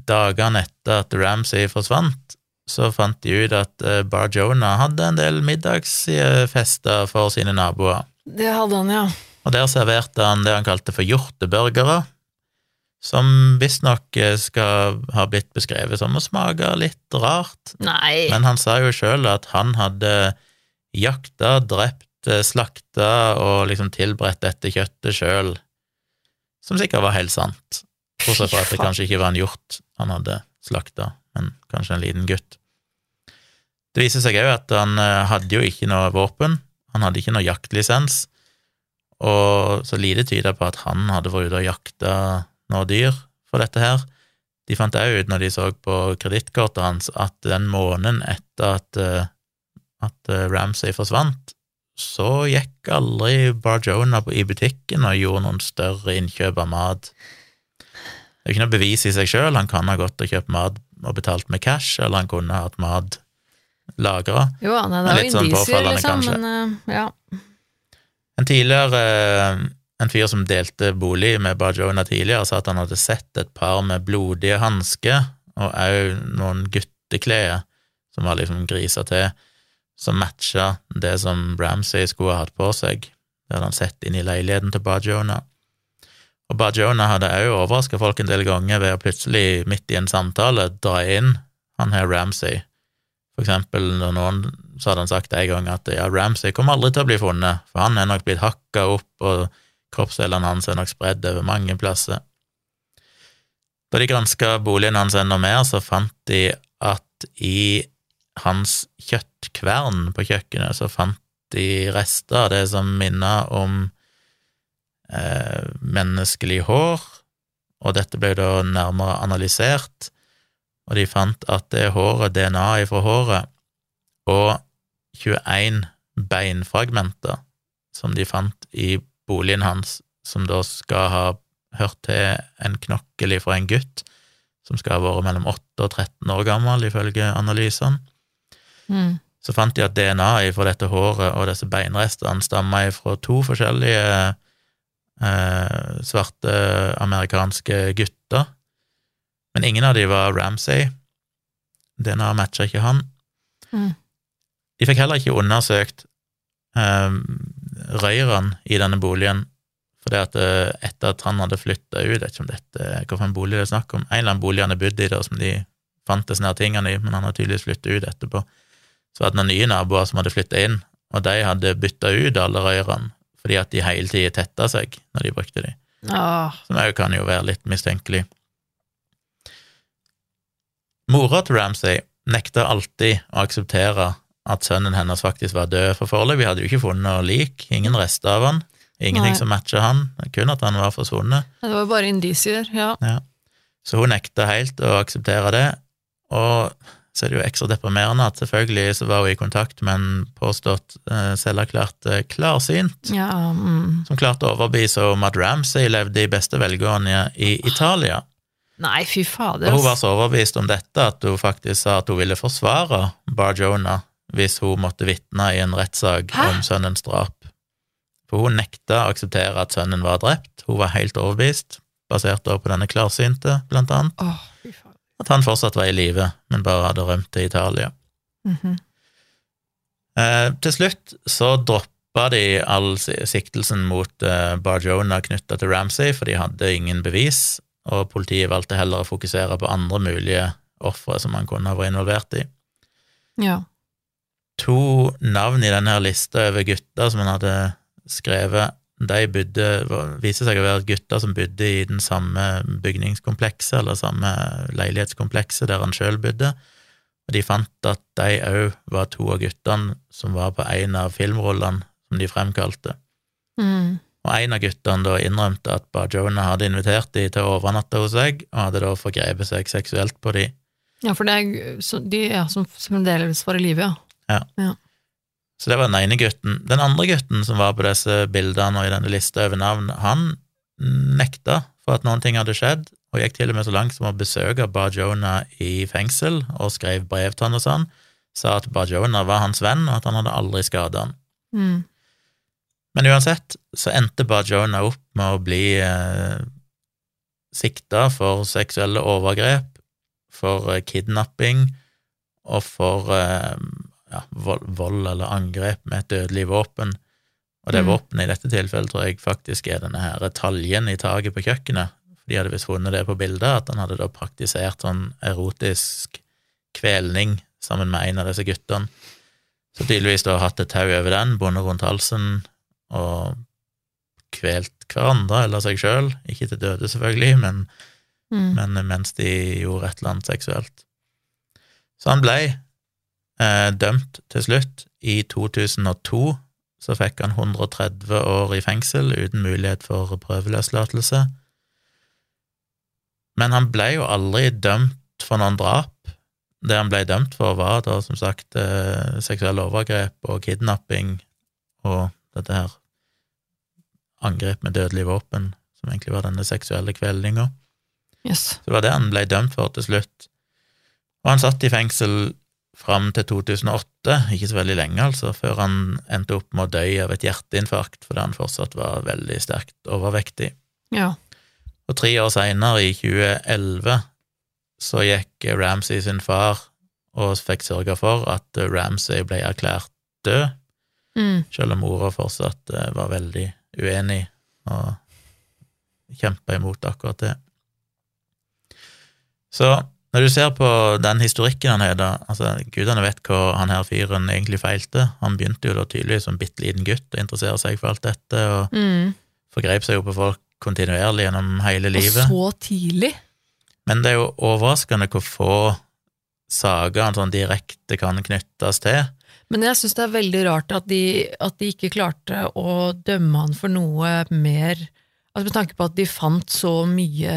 dagene etter at Ramsay forsvant, så fant de ut at eh, Bar Jonah hadde en del middagsfester for sine naboer.
Det hadde han, ja.
Og der serverte han det han kalte for hjorteburgere, som visstnok eh, skal ha blitt beskrevet som å smake litt rart,
Nei.
men han sa jo sjøl at han hadde jakta, drept, eh, slakta og liksom tilberedt dette kjøttet sjøl, som sikkert var helt sant, bortsett fra at det kanskje ikke var en hjort han hadde slakta, men kanskje en liten gutt. Det viser seg òg at han eh, hadde jo ikke noe våpen, han hadde ikke noe jaktlisens, og så lite tyder på at han hadde vært ute og jakta noe dyr for dette her. De fant òg ut, når de så på kredittkortet hans, at den måneden etter at, eh, at eh, Ramsay forsvant, så gikk aldri Bar Jonah i butikken og gjorde noen større innkjøp av mat. Det er jo ikke noe bevis i seg sjøl, han kan ha gått og kjøpt mat og betalt med cash, eller han kunne ha hatt mat lagra.
Jo, han
litt
jo
sånn
indisier, liksom, men uh, ja.
En tidligere eh, en fyr som delte bolig med Bajona tidligere, sa at han hadde sett et par med blodige hansker, og òg noen gutteklær som var liksom grisa til, som matcha det som Ramsay skulle ha hatt på seg. Det hadde han sett inn i leiligheten til Bajona. Og Bar Jonah hadde òg overraska folk en del ganger ved å plutselig, midt i en samtale, dra inn han her Ramsay. For eksempel når noen så hadde han sagt en gang at ja, Ramsay kommer aldri til å bli funnet, for han er nok blitt hakka opp, og kroppsdelene hans er nok spredd over mange plasser. Da de granska boligen hans enda mer, så fant de at i hans kjøttkvern på kjøkkenet, så fant de rester av det som minner om eh, menneskelig hår, og dette ble da nærmere analysert, og de fant at det håret, DNA-et fra håret, og 21 beinfragmenter som de fant i boligen hans, som da skal ha hørt til en knokkel fra en gutt som skal ha vært mellom 8 og 13 år gammel, ifølge analysene.
Mm.
Så fant de at DNA-et fra dette håret og disse beinrestene stamma fra to forskjellige eh, svarte amerikanske gutter, men ingen av de var Ramsay. DNA matcha ikke han.
Mm.
De fikk heller ikke undersøkt eh, røyrene i denne boligen, for det at eh, etter at han hadde flytta ut, jeg vet ikke om dette hvilken bolig det er snakk om, en eller annen bolig han har bodd i der som de fant disse tingene i, men han har tydeligvis flyttet ut etterpå. Så var det noen nye naboer som hadde flyttet inn, og de hadde bytta ut alle rørene fordi at de hele tida tetta seg når de brukte de.
Ah,
Som òg kan jo være litt mistenkelig. Mora til Ramsay nekta alltid å akseptere at sønnen hennes faktisk var død, for foreløpig hadde jo ikke funnet noe lik, ingen rester av han, ingenting
Nei.
som matcha han, kun at han var forsvunnet.
det var bare indisier, ja.
Så hun nekta helt å akseptere det, og så er det jo ekstra deprimerende at selvfølgelig så var hun i kontakt med en påstått eh, selverklært eh, klarsynt,
ja mm.
som klarte å overbevise om at Ramsay levde i beste velgående i Italia.
Nei, fy fader.
Og hun var så overbevist om dette at hun faktisk sa at hun ville forsvare Bar Jonah hvis hun måtte vitne i en rettssak om sønnens drap. For hun nekta å akseptere at sønnen var drept. Hun var helt overbevist, basert på denne klarsynte, blant annet,
fader.
At han fortsatt var i live, men bare hadde rømt til Italia.
Mhm.
Eh, til slutt så droppa de all siktelsen mot eh, Barjona knytta til Ramsay, for de hadde ingen bevis, og politiet valgte heller å fokusere på andre mulige ofre som han kunne ha vært involvert i.
Ja.
To navn i denne lista over gutter som han hadde skrevet, de bodde, viser seg å være gutter som bodde i den samme bygningskomplekset, eller samme leilighetskomplekset der han sjøl bodde, og de fant at de òg var to av guttene som var på en av filmrollene som de fremkalte.
Mm.
Og en av guttene da innrømte at Bajona hadde invitert de til å overnatte hos seg, og hadde da forgrepet seg seksuelt på de.
ja, for det er så, de ja, som fremdeles var i live, ja.
Så det var den ene gutten. Den andre gutten som var på disse bildene og i denne lista over navn, han nekta for at noen ting hadde skjedd, og gikk til og med så langt som å besøke Barjona i fengsel og skrev brev til han og sånn, sa at Barjona var hans venn, og at han hadde aldri skada han.
Mm.
Men uansett så endte Barjona opp med å bli eh, sikta for seksuelle overgrep, for eh, kidnapping og for eh, ja, vold, eller angrep med et dødelig våpen. Og det
Mm.
våpenet i dette tilfellet tror jeg faktisk er denne her taljen i taket på kjøkkenet. For de hadde visst funnet det på bildet, at han hadde da praktisert sånn erotisk kvelning sammen med en av disse guttene. Så tydeligvis da hatt et tau over den, bundet rundt halsen og kvelt hverandre eller seg sjøl. Ikke til døde, selvfølgelig, men,
Mm.
men mens de gjorde et eller annet seksuelt. Så han ble eh, dømt til slutt. I 2002 så fikk han 130 år i fengsel uten mulighet for prøveløslatelse. Men han ble jo aldri dømt for noen drap. Det han ble dømt for, var da som sagt eh, seksuelle overgrep og kidnapping og dette her angrep med dødelig våpen, som egentlig var denne seksuelle kveldinga.
Yes.
Så det var det han ble dømt for til slutt. Og han satt i fengsel fram til 2008, ikke så veldig lenge, altså, før han endte opp med å dø av et hjerteinfarkt fordi han fortsatt var veldig sterkt overvektig.
Ja.
Og tre år seinere, i 2011, så gikk Ramsay sin far og fikk sørga for at Ramsay ble erklært død,
Mm.
selv om mora fortsatt eh, var veldig uenig og kjempa imot akkurat det. Så når du ser på den historikken han har, da, altså gudene vet hva han her fyren egentlig feilte. Han begynte jo da tydeligvis som bitte liten gutt å interessere seg for alt dette, og
Mm.
forgrep seg jo på folk kontinuerlig gjennom hele livet.
Og så tidlig.
Men det er jo overraskende hvor få saker han sånn direkte kan knyttes til.
Men jeg syns det er veldig rart at de, at de ikke klarte å dømme han for noe mer Altså Med tanke på at de fant så mye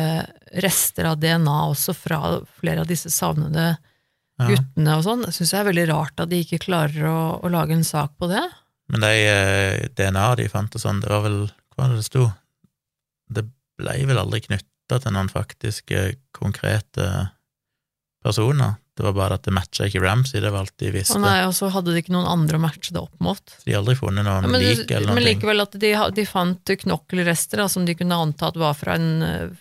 rester av DNA også fra flere av disse savnede
Ja.
guttene og sånn, syns jeg er veldig rart at de ikke klarer å, å lage en sak på det.
Men de eh, DNA de fant og sånn, det var vel Hva var det det sto? Det ble vel aldri knytta til noen faktiske, konkrete personer. Det var bare at det matcha ikke Ramsey, det var alt de visste.
Å nei, og så hadde de ikke noen andre å matche det opp mot.
Så de har aldri funnet noen
Ja, men,
lik eller noe.
men likevel at de, de fant knokkelrester da, som de kunne antatt var fra en,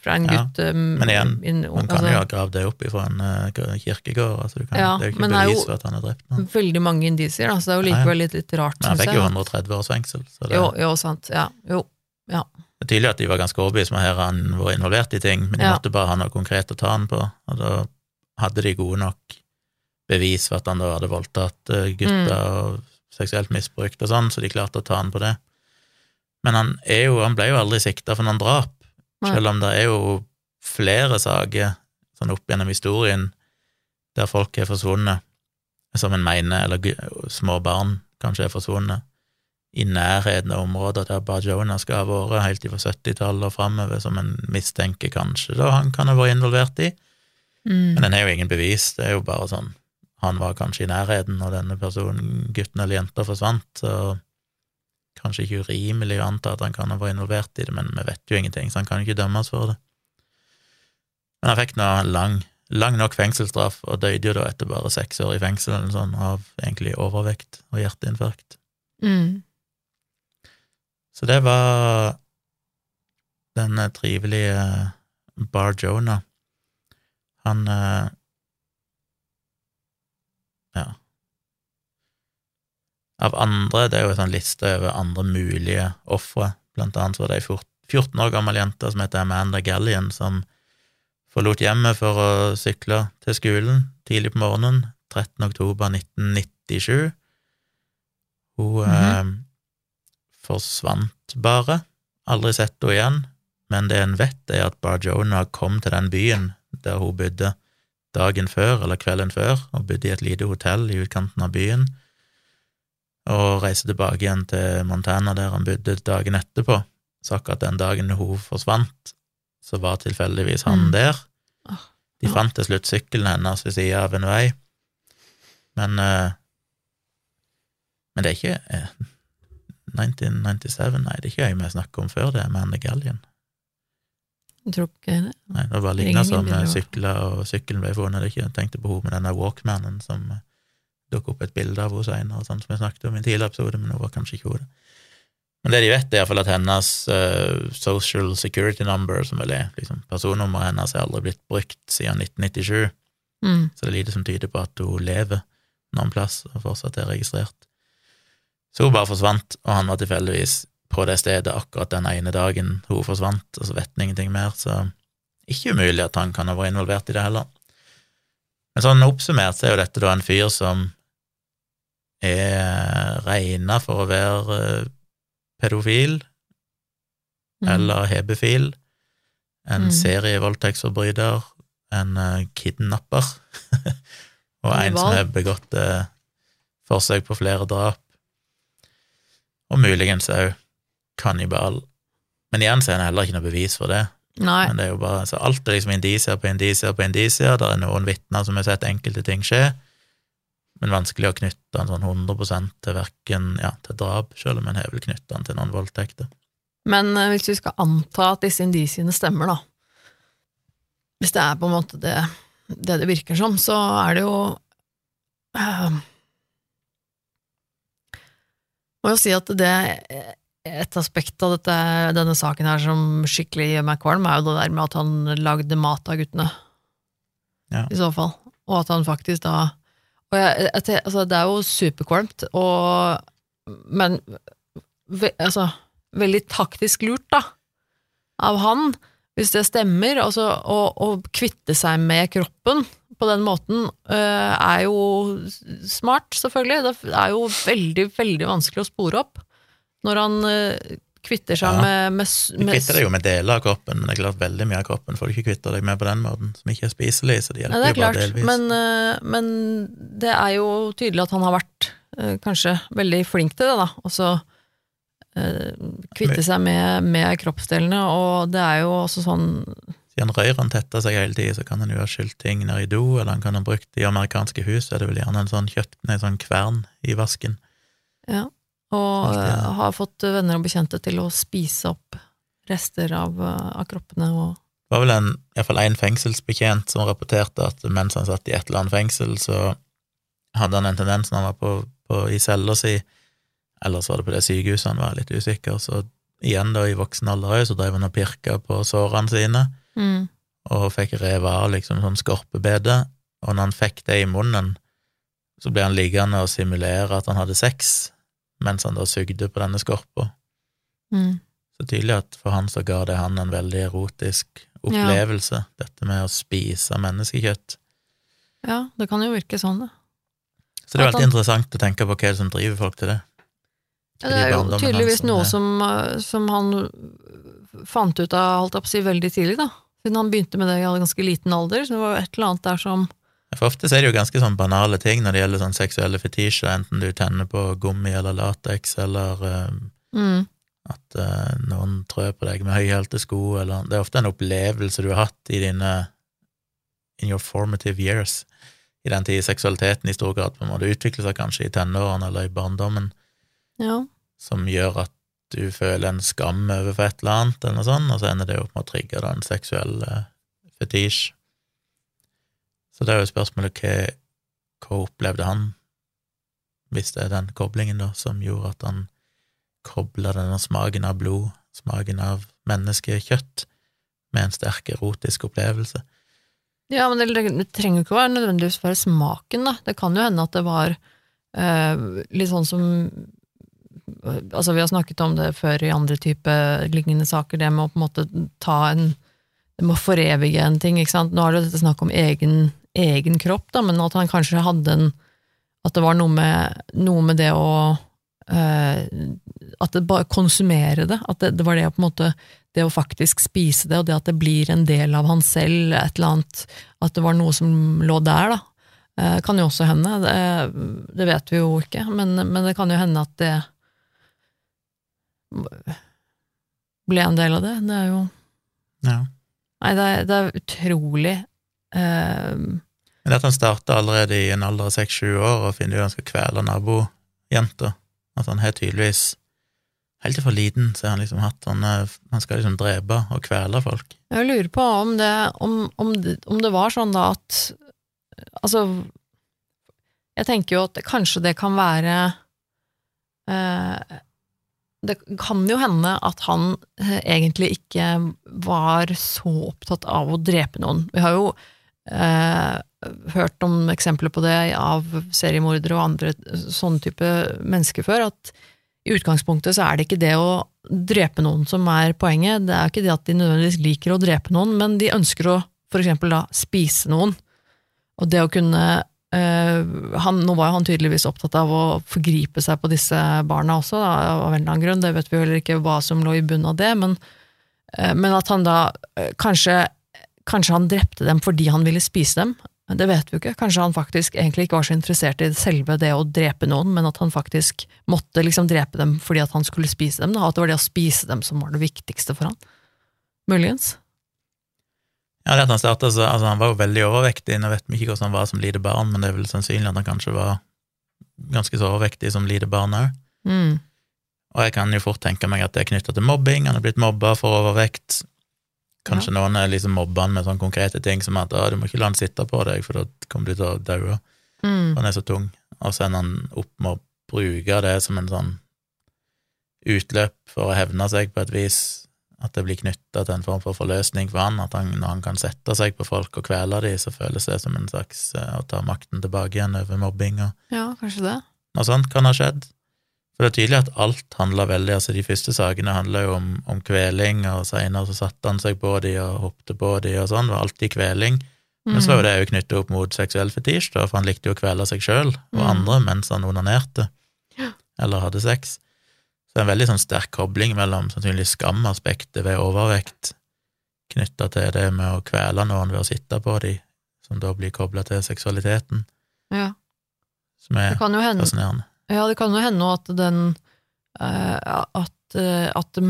fra en
Ja,
gutt. um,
men igjen,
in,
Man kan
altså,
jo ha gravd det opp ifra en uh, kirkegård. Altså du kan,
Ja,
det er jo ikke
men er
bevis for at han har drept noen.
veldig mange indisier, da, så det er jo
Ja, ja.
likevel litt, litt rart,
Men han fikk jo 130 års fengsel. Så det,
Jo, jo, sant. Ja, jo.
det er tydelig at de var ganske overbevist om at han var involvert i ting, men de
Ja.
måtte bare ha noe konkret å ta han på. Og da hadde de gode nok bevis for at han da hadde voldtatt eh, gutter og seksuelt misbrukt og sånn, så de klarte å ta han på det. Men han, er jo, han ble jo aldri sikta for noen drap,
Nei.
selv om det er jo flere saker sånn opp gjennom historien der folk er forsvunnet, som en mener, eller små barn kanskje er forsvunnet, i nærheten av områder der Bar Jonah skal ha vært helt fra 70-tallet og framover, som en mistenker kanskje da han kan ha vært involvert i.
Mm.
Men den er jo ingen bevis, det er jo bare sånn Han var kanskje i nærheten når denne personen, gutten eller jenta, forsvant, så kanskje ikke urimelig å anta at han kan ha vært involvert i det, men vi vet jo ingenting, så han kan jo ikke dømmes for det. Men han fikk nå lang, lang nok fengselsstraff, og døde jo da etter bare seks år i fengsel eller sånn, av egentlig overvekt og hjerteinfarkt.
Mm.
Så det var den eh, trivelige Bar Jonah. Han uh, Ja. Av andre, det er jo en sånn liste over andre mulige ofre. Blant annet var det ei 14 år gammel jente som heter Amanda Gallion, som forlot hjemmet for å sykle til skolen tidlig på morgenen 13. oktober 1997. Hun eh, forsvant bare. Aldri sett henne igjen. Men det en vet, er at Bar Jonah kom til den byen der hun bodde dagen før, eller kvelden før, og bodde i et lite hotell i utkanten av byen, og reiste tilbake igjen til Montana, der han bodde dagen etterpå. Så akkurat den dagen hun forsvant, så var tilfeldigvis han
Mm.
der. De fant til slutt sykkelen hennes ved sida av en vei, men eh, Men det er ikke eh, 1997, nei, det er ikke jeg vi snakker om før det, er Anne Gallion.
Jeg tror ikke det.
Nei, det var ligna som eh, sykler, og sykkelen ble funnet. Jeg tenkte på henne med denne Walkmanen som eh, dukket opp et bilde av henne senere, sånn som jeg snakket om i en tidligere episode, men hun var kanskje ikke hodet. Men det de vet, er iallfall at hennes uh, social security number, som vel er liksom, personnummeret hennes, er aldri blitt brukt siden 1997,
Mm.
så det er lite som tyder på at hun lever noen plass og fortsatt er registrert. Så hun bare forsvant, og han var tilfeldigvis på det stedet akkurat den ene dagen hun forsvant, og så vet han ingenting mer, så ikke umulig at han kan ha vært involvert i det heller. Men sånn oppsummert så er jo dette da en fyr som er regna for å være eh, pedofil
Mm.
eller hebefil, en
Mm.
serievoldtektsforbryter, en uh, kidnapper, og en som har begått eh, forsøk på flere drap, og muligens òg kannibal. Men igjen så er det heller ikke noe bevis for det.
Nei.
Men det er jo bare, så alt er liksom indisier på indisier på indisier, det er noen vitner som har sett enkelte ting skje, men vanskelig å knytte en sånn 100 til verken, ja, til drap, selv om en har vel knytta den til noen voldtekter.
Men eh, hvis vi skal anta at disse indisiene stemmer, da Hvis det er på en måte det det, det virker som, så er det jo øh, Må jo si at det et aspekt av dette, denne saken her som skikkelig gjør meg kvalm, er jo det der med at han lagde mat av guttene.
Ja.
I så fall. Og at han faktisk da og jeg, altså, Det er jo superkvalmt, og Men ve, altså, veldig taktisk lurt, da, av han, hvis det stemmer. Altså, å, å kvitte seg med kroppen på den måten er jo smart, selvfølgelig. Det er jo veldig, veldig vanskelig å spore opp når han øh, kvitter seg
Ja.
med, med, med,
Du kvitter deg jo med deler av kroppen, men det er klart veldig mye av kroppen får du ikke kvitta deg med på den måten, som ikke er spiselig, så det hjelper
det er
jo bare
klart,
delvis.
men, øh, men det er jo tydelig at han har vært øh, kanskje veldig flink til det, da. Og så kvitte seg med, med kroppsdelene, og det er jo også sånn
Siden røyrene tetter seg hele tiden, så kan en jo ha skylt ting ned i do, eller han kan ha brukt i amerikanske hus, er det vel gjerne en sånn kjøtt, nei, sånn kvern i vasken.
Ja, og
det-
øh, har fått venner og bekjente til å spise opp rester av, øh, av kroppene og
Det var vel en, iallfall én fengselsbetjent som rapporterte at mens han satt i et eller annet fengsel, så hadde han en tendens når han var på, på, i cella si, eller så var det på det sykehuset han var litt usikker, så igjen da i voksen alder òg, så drev han og pirka på sårene sine,
mm.
og fikk revet av liksom sånn skorpebede, og når han fikk det i munnen, så ble han liggende og simulere at han hadde sex, mens han da sugde på denne skorpa.
Mm.
Så tydelig at for han så ga det han en veldig erotisk opplevelse, dette med å spise menneskekjøtt.
Ja, det kan jo virke sånn, det.
Så det er veldig interessant å tenke på hva som driver folk til det.
Ja, det er jo tydeligvis noe som, eh, som han fant ut av, holdt jeg på å si, veldig tidlig, da. Siden han begynte med det i ganske liten alder, så det var jo et eller annet der som
For ofte så er det jo ganske sånn banale ting når det gjelder sånn seksuelle fetisjer, enten du tenner på gummi eller lateks, eller eh,
mm,
at uh, noen trør på deg med høyhælte sko, eller Det er ofte en opplevelse du har hatt i dine in your formative years, i den tid seksualiteten i stor grad på en måte utvikler seg kanskje i tenårene eller i barndommen,
Ja.
som gjør at du føler en skam overfor et eller annet, eller noe sånt, og så ender det opp med å trigge en seksuell eh, fetisj. Så det er jo spørsmålet hva, hva opplevde han, hvis det er den koblingen da, som gjorde at han kobla denne smaken av blod, smaken av menneskekjøtt, med en sterk erotisk opplevelse.
Ja, men det, det trenger jo ikke å være nødvendigvis bare smaken, da. Det kan jo hende at det var eh, litt sånn som Altså, vi har snakket om det før i andre type lignende saker, det med å på en måte ta en Det med å forevige en ting, ikke sant. Nå er det dette snakk om egen, egen kropp, da, men at han kanskje hadde en At det var noe med, noe med det å eh, At det bare konsumere det. At det, det var det å på en måte det å faktisk spise det, og det at det blir en del av han selv, et eller annet, at det var noe som lå der, da. Eh, kan jo også hende, det, det vet vi jo ikke, men, men det kan jo hende at det ble en del av det. Det er jo
Ja.
Nei, det er, det er utrolig eh,
Men at han starta allerede i en alder av seks-sju år og finner ut han skal kvele nabojenta. At han har tydeligvis Helt fra liten så har han liksom hatt han, er- han skal liksom drepe og kvele folk.
Jeg lurer på om det, om, om, om det var sånn da at Altså, jeg tenker jo at kanskje det kan være eh, Det kan jo hende at han eh, egentlig ikke var så opptatt av å drepe noen. Vi har jo eh, hørt om eksempler på det av seriemordere og andre sånne type mennesker før, at i utgangspunktet så er det ikke det å drepe noen som er poenget, det er ikke det at de nødvendigvis liker å drepe noen, men de ønsker å for eksempel da spise noen. Og det å kunne eh, han, Nå var jo han tydeligvis opptatt av å forgripe seg på disse barna også, da, av en eller annen grunn, det vet vi heller ikke hva som lå i bunnen av det, men, eh, men at han da eh, kanskje, kanskje han drepte dem fordi han ville spise dem, det vet vi jo ikke. Kanskje han faktisk egentlig ikke var så interessert i selve det å drepe noen, men at han faktisk måtte liksom drepe dem fordi at han skulle spise dem, da, at det var det å spise dem som var det viktigste for han. Muligens.
Ja, det at Han startet, så, altså han var jo veldig overvektig, nå vet vi ikke hvordan han var som lite barn, men det er vel sannsynlig at han kanskje var ganske så overvektig som lite barn òg.
Mm.
Og jeg kan jo fort tenke meg at det er knytta til mobbing, han er blitt mobba for overvekt. Kanskje noen er liksom mobber han med sånne konkrete ting som at du må ikke la han sitte på deg, for da kommer du til å daue.
Mm.
Han er så tung. Og så ender han opp med å bruke det som en sånn utløp for å hevne seg på et vis. At det blir knytta til en form for forløsning for han. At han, når han kan sette seg på folk og kvele dem, så føles det som en slags eh, å ta makten tilbake igjen over mobbing og
Ja, kanskje det.
noe sånt kan ha skjedd. For det er tydelig at alt handler veldig altså De første sakene handler jo om, om kveling, og seinere så satte han seg på de og hoppte på de og sånn, Det var alltid kveling. Men så var jo det jo knyttet opp mot seksuell fetisj, da, for han likte jo å kvele seg sjøl og
Mm.
andre mens han onanerte eller hadde sex. Så det er en veldig sånn sterk kobling mellom sannsynligvis skamaspektet ved overvekt knytta til det med å kvele noen ved å sitte på de, som da blir kobla til seksualiteten,
Ja.
som er fascinerende.
Ja, det kan jo hende at den eh, at, eh, at,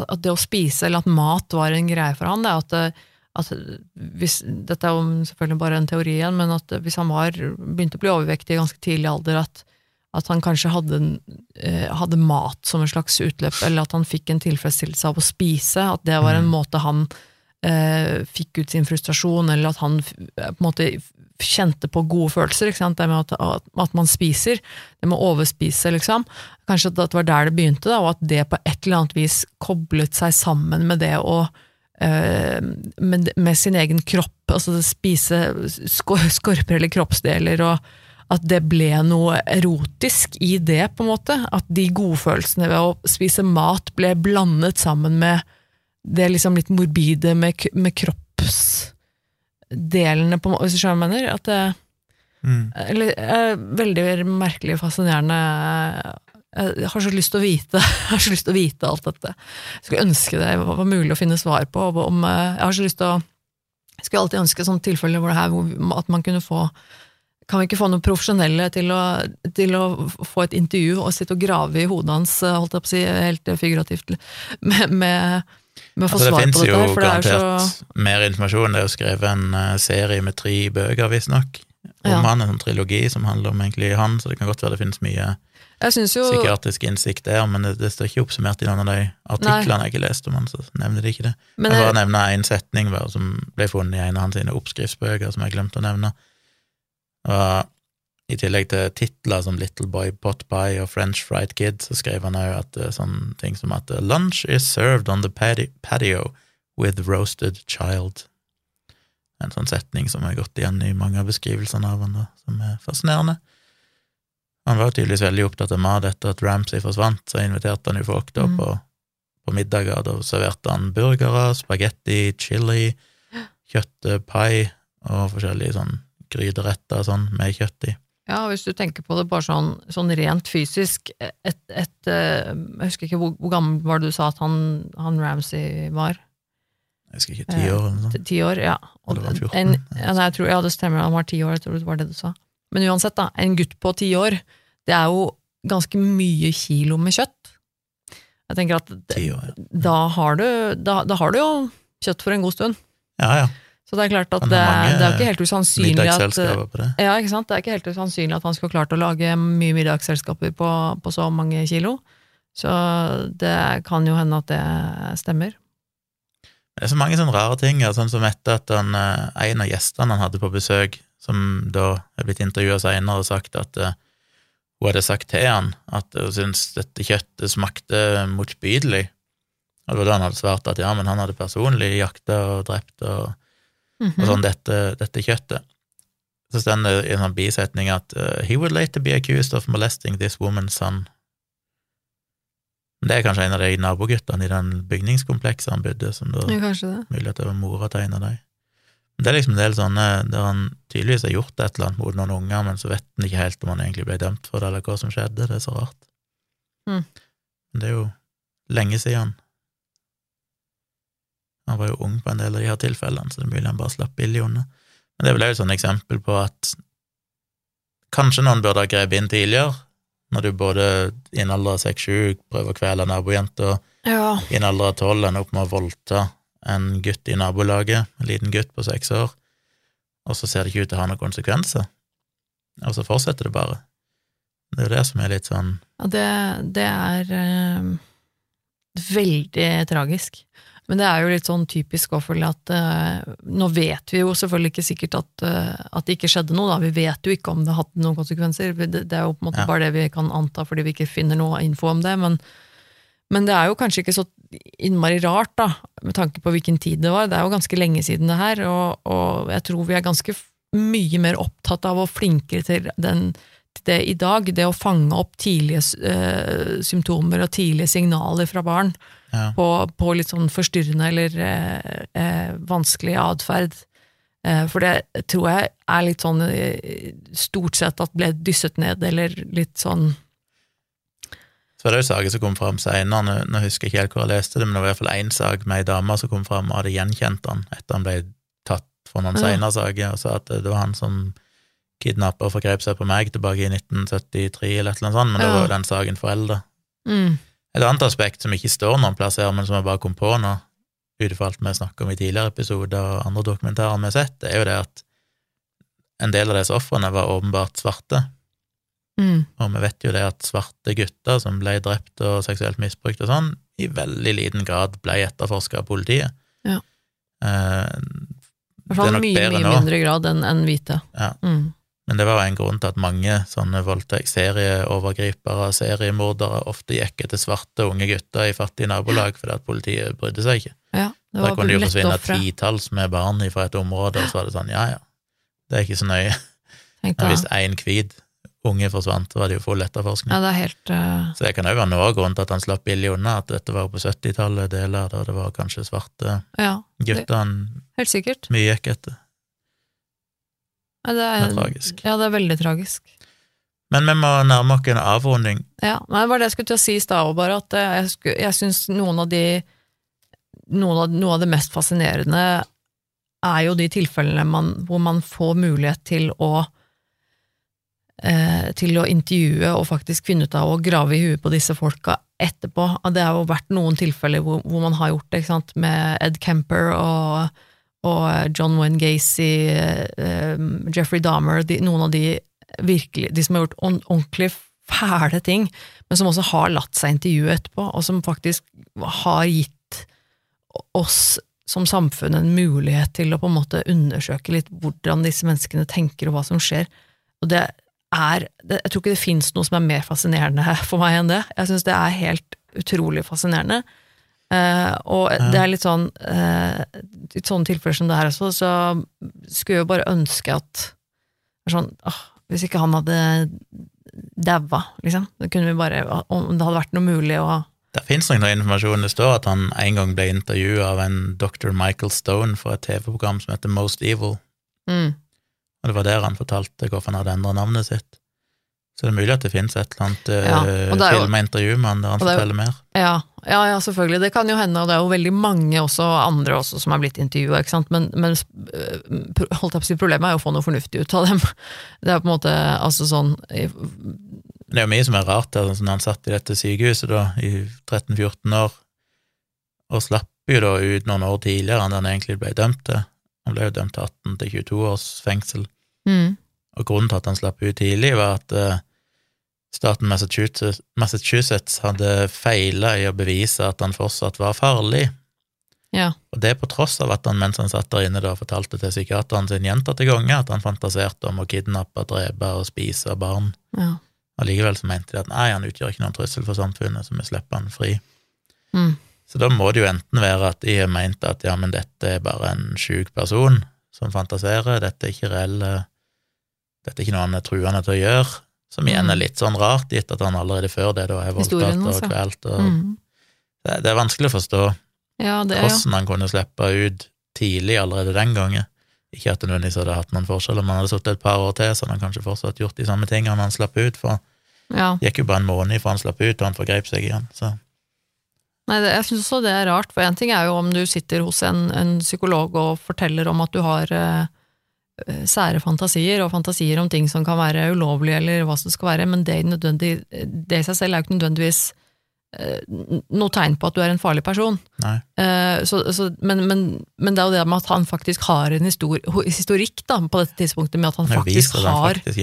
at det å spise, eller at mat var en greie for han, det at, at hvis, Dette er jo selvfølgelig bare en teori igjen, men at hvis han var, begynte å bli overvektig i ganske tidlig alder, at, at han kanskje hadde, eh, hadde mat som en slags utløp, eller at han fikk en tilfredsstillelse av å spise, at det var en
Mm.
måte han eh, fikk ut sin frustrasjon, eller at han på en måte kjente på gode følelser, det med at, at, man spiser, det med å overspise, liksom. Kanskje at det var der det begynte, da, og at det på et eller annet vis koblet seg sammen med det å eh, med, med sin egen kropp, altså spise skor- skorper eller kroppsdeler, og at det ble noe erotisk i det, på en måte. At de godfølelsene ved å spise mat ble blandet sammen med det liksom litt morbide med, med kroppsdelene, på, hvis du skjønner jeg mener? At det,
Mm.
Eller eh, veldig merkelig og fascinerende. Jeg har så lyst til å vite Jeg har så lyst til å vite alt dette. Jeg skulle ønske det var mulig å finne svar på. Om, eh, jeg har så lyst til å Jeg skulle alltid ønske sånne tilfeller hvor det her, hvor, at man kunne få Kan vi ikke få noen profesjonelle til å, til å få et intervju og sitte og grave i hodet hans, holdt jeg på å si, helt figurativt, med, med,
Altså, det
fins
jo
der, garantert er så
mer informasjon. Det er jo skrevet en eh, serie med tre bøker, visstnok, om
Ja.
han, en sånn trilogi som handler om egentlig han, så det kan godt være det finnes mye
jo
psykiatrisk innsikt der, men det, det står ikke oppsummert i noen av de artiklene jeg har lest om han, så nevner de ikke det.
men
jeg bare nevner en setning bare, som ble funnet i en av hans oppskriftsbøker, som jeg glemte å nevne. Og i tillegg til titler som Little Boy Pot Pie og French Fried Kid, så skrev han òg at eh, sånne ting som at eh, lunch is served on the patio with roasted child. En sånn setning som har gått igjen i mange av beskrivelsene av han, da, som er fascinerende. Han var tydeligvis veldig opptatt av mat etter at Ramsay forsvant, så inviterte han jo folk da
Mm.
på, på middager. Da serverte han burgere, spagetti, chili, kjøttpai og forskjellige sånn gryteretter sånn med kjøtt i.
Ja, hvis du tenker på det bare sånn, sånn rent fysisk et, et, eh, Jeg husker ikke hvor, hvor gammel var det du sa at han, han Ramsay var?
Jeg husker ikke, ti år eller noe sånt.
Ti år, ja. Og
Eller var 14?
En, ja, nei, jeg tror, ja, det stemmer, han var ti år, jeg tror det var det du sa. Men uansett, da, en gutt på ti år, det er jo ganske mye kilo med kjøtt. Jeg tenker at det,
år, ja.
da, har du, da, da har du jo kjøtt for en god stund.
Ja, ja.
Så det er klart at det, det er ikke helt usannsynlig at. Ja, ikke sant? Det er ikke helt usannsynlig at han skulle klart å lage mye middagsselskaper på, på så mange kilo. Så det kan jo hende at det stemmer.
Det er så mange sånne rare ting, sånn som etter at han, eh, en av gjestene han hadde på besøk, som da er blitt intervjua seinere og sagt at uh, hun hadde sagt til han at hun syntes dette kjøttet smakte motbydelig. Og det var da han hadde svart at ja, men han hadde personlig jakta og drept og,
Mhm.
og sånn dette, dette kjøttet. Så står det i en sånn bisetning at uh, he would later be accused of molesting this woman's son. Det er kanskje en av de naboguttene i den bygningskomplekset han bodde, som da
Ja.
Mulig at det var mora til en av dem. Det er liksom en del sånne der han tydeligvis har gjort et eller annet mot noen unger, men så vet han ikke helt om han egentlig ble dømt for det, eller hva som skjedde. Det er så rart.
Mm.
Men det er jo lenge siden. Han var jo ung på en del av de her tilfellene, så det er mulig han bare slapp billig unna. Men det er vel også et sånt eksempel på at kanskje noen burde ha grepet inn tidligere, når du både i en alder av seks-sju prøver å kvele nabojenta,
Ja.
i en alder av tolv ender opp med å voldta en gutt i nabolaget, en liten gutt på seks år, og så ser det ikke ut til å ha noen konsekvenser. Og så fortsetter det bare. Det er jo det som er litt sånn
Ja, det, det er øh, veldig tragisk. Men det er jo litt sånn typisk føler at eh, nå vet vi jo selvfølgelig ikke sikkert at, eh, at det ikke skjedde noe, da. Vi vet jo ikke om det hadde noen konsekvenser. Det, det er jo på en måte
Ja.
bare det vi kan anta fordi vi ikke finner noe info om det. Men, men det er jo kanskje ikke så innmari rart, da, med tanke på hvilken tid det var. Det er jo ganske lenge siden det her, og, og jeg tror vi er ganske mye mer opptatt av og flinkere til den det i dag, det å fange opp tidlige eh, symptomer og tidlige signaler fra barn
Ja.
på, på litt sånn forstyrrende eller eh, eh, vanskelig atferd. Eh, for det tror jeg er litt sånn eh, stort sett at ble dysset ned, eller litt sånn
Så var det jo saker som kom fram senere, nå, husker jeg ikke helt hvor jeg leste det, men det var i hvert fall én sak med ei dame som kom fram og hadde gjenkjent han etter han ble tatt for noen
Ja.
senere saker, og sa at det var han som kidnappa og forgrep seg på meg tilbake i 1973 eller et eller annet sånt, men
Ja.
var jo den saken forelda.
mm,
Et annet aspekt som ikke står noen plass her, men som jeg bare kom på nå, ut ifra alt vi snakket om i tidligere episoder og andre dokumentarer vi har sett, det er jo det at en del av disse ofrene var åpenbart svarte,
mm,
og vi vet jo det at svarte gutter som ble drept og seksuelt misbrukt og sånn, i veldig liten grad ble etterforska av politiet.
Ja.
Eh,
I hvert fall mye, mye
nå.
mindre grad enn en hvite.
Ja.
Mm.
Men det var en grunn til at mange sånne voldtektsserieovergripere og seriemordere, ofte gikk etter svarte unge gutter i fattige nabolag fordi at politiet brydde seg ikke.
Ja, det
Da kunne det jo forsvinne titalls med barn fra et område, og så var det sånn, ja ja, det er ikke så nøye. Men hvis én hvit unge forsvant, så var det jo full etterforskning.
Ja, det er helt uh...
Så det kan òg være noe av grunnen til at han slapp billig unna, at dette var på 70-tallet, deler da det var kanskje svarte
Ja,
gutter han mye gikk etter.
Det
Det
er,
er tragisk.
Ja, det er veldig tragisk.
Men vi må nærme oss en avrunding.
Ja, men det var det jeg skulle til å si i stad bare at eh, jeg, sku- jeg syns noen av de noen av, Noe av det mest fascinerende er jo de tilfellene man, hvor man får mulighet til å eh, til å intervjue og faktisk finne ut av å grave i huet på disse folka etterpå. Det har jo vært noen tilfeller hvor, hvor man har gjort det, ikke sant, med Ed Kemper og, og John Wayne Gacy, eh, Jeffrey Dahmer, de, noen av de virkelig, de som har gjort ordentlig fæle ting, men som også har latt seg intervjue etterpå, og som faktisk har gitt oss som samfunn en mulighet til å på en måte undersøke litt hvordan disse menneskene tenker og hva som skjer. Og det er, det, jeg tror ikke det finnes noe som er mer fascinerende for meg enn det. Jeg syns det er helt utrolig fascinerende. Eh, og det er litt sånn uh, I sånne tilfeller som det her også, så skulle jeg jo bare ønske at sånn, åh, Hvis ikke han hadde daua, liksom. Det kunne vi bare, om det hadde vært noe mulig å
Det fins noen noe informasjon. Det står at han en gang ble intervjua av en dr. Michael Stone for et TV-program som heter Most Evil.
mm,
Og det var der han fortalte hvorfor han hadde endra navnet sitt. Så det er mulig at det finnes et eller annet
Ja, og det er jo-
filma intervju med han der han
og er
forteller mer.
Ja, ja, ja, selvfølgelig. Det kan jo hende, og det er jo veldig mange også, andre også som er blitt intervjua, ikke sant. Men, men øh, holdt jeg på å si, problemet er jo å få noe fornuftig ut av dem. Det er på en måte altså sånn
det er jo mye som er rart der, sånn han satt i dette sykehuset da, i 13-14 år, og slapp jo da ut noen år tidligere enn han egentlig ble dømt til. Han ble jo dømt til 18 til 22 års fengsel,
mm,
og grunnen til at han slapp ut tidlig, var at eh, staten Massachusetts, Massachusetts hadde feila i å bevise at han fortsatt var farlig,
Ja.
og det på tross av at han mens han satt der inne da fortalte til psykiateren sin gjentatte ganger at han fantaserte om å kidnappe, drepe og spise barn.
ja.
Allikevel så mente de at nei, han utgjør ikke noen trussel for samfunnet, så vi slipper han fri.
Mm,
Så da må det jo enten være at de har ment at ja, men dette er bare en sjuk person som fantaserer, dette er ikke reelle Dette er ikke noe han er truende til å gjøre, som igjen
Mm.
er litt sånn rart, gitt at han allerede før det da er voldtatt og kvelt. Og
mm.
det, det er vanskelig å forstå
Ja, det er
hvordan han kunne slippe ut tidlig allerede den gangen. Ikke at det nødvendigvis hadde hatt noen forskjell om han hadde sittet et par år til, så hadde han kanskje fortsatt gjort de samme tingene han slapp ut, for
ja.
det gikk jo bare en måned fra han slapp ut og han forgrep seg igjen. Så
Nei, det, jeg syns også det er rart, for én ting er jo om du sitter hos en, en psykolog og forteller om at du har eh, sære fantasier, og fantasier om ting som kan være ulovlige, eller hva som skal være, men det, det i seg selv er jo ikke nødvendigvis eh, noe tegn på at du er en farlig person. Eh, så, så, men, men, men det er jo det med at han faktisk har en histori historikk da, på dette tidspunktet, med at han
har
faktisk
at han
har
faktisk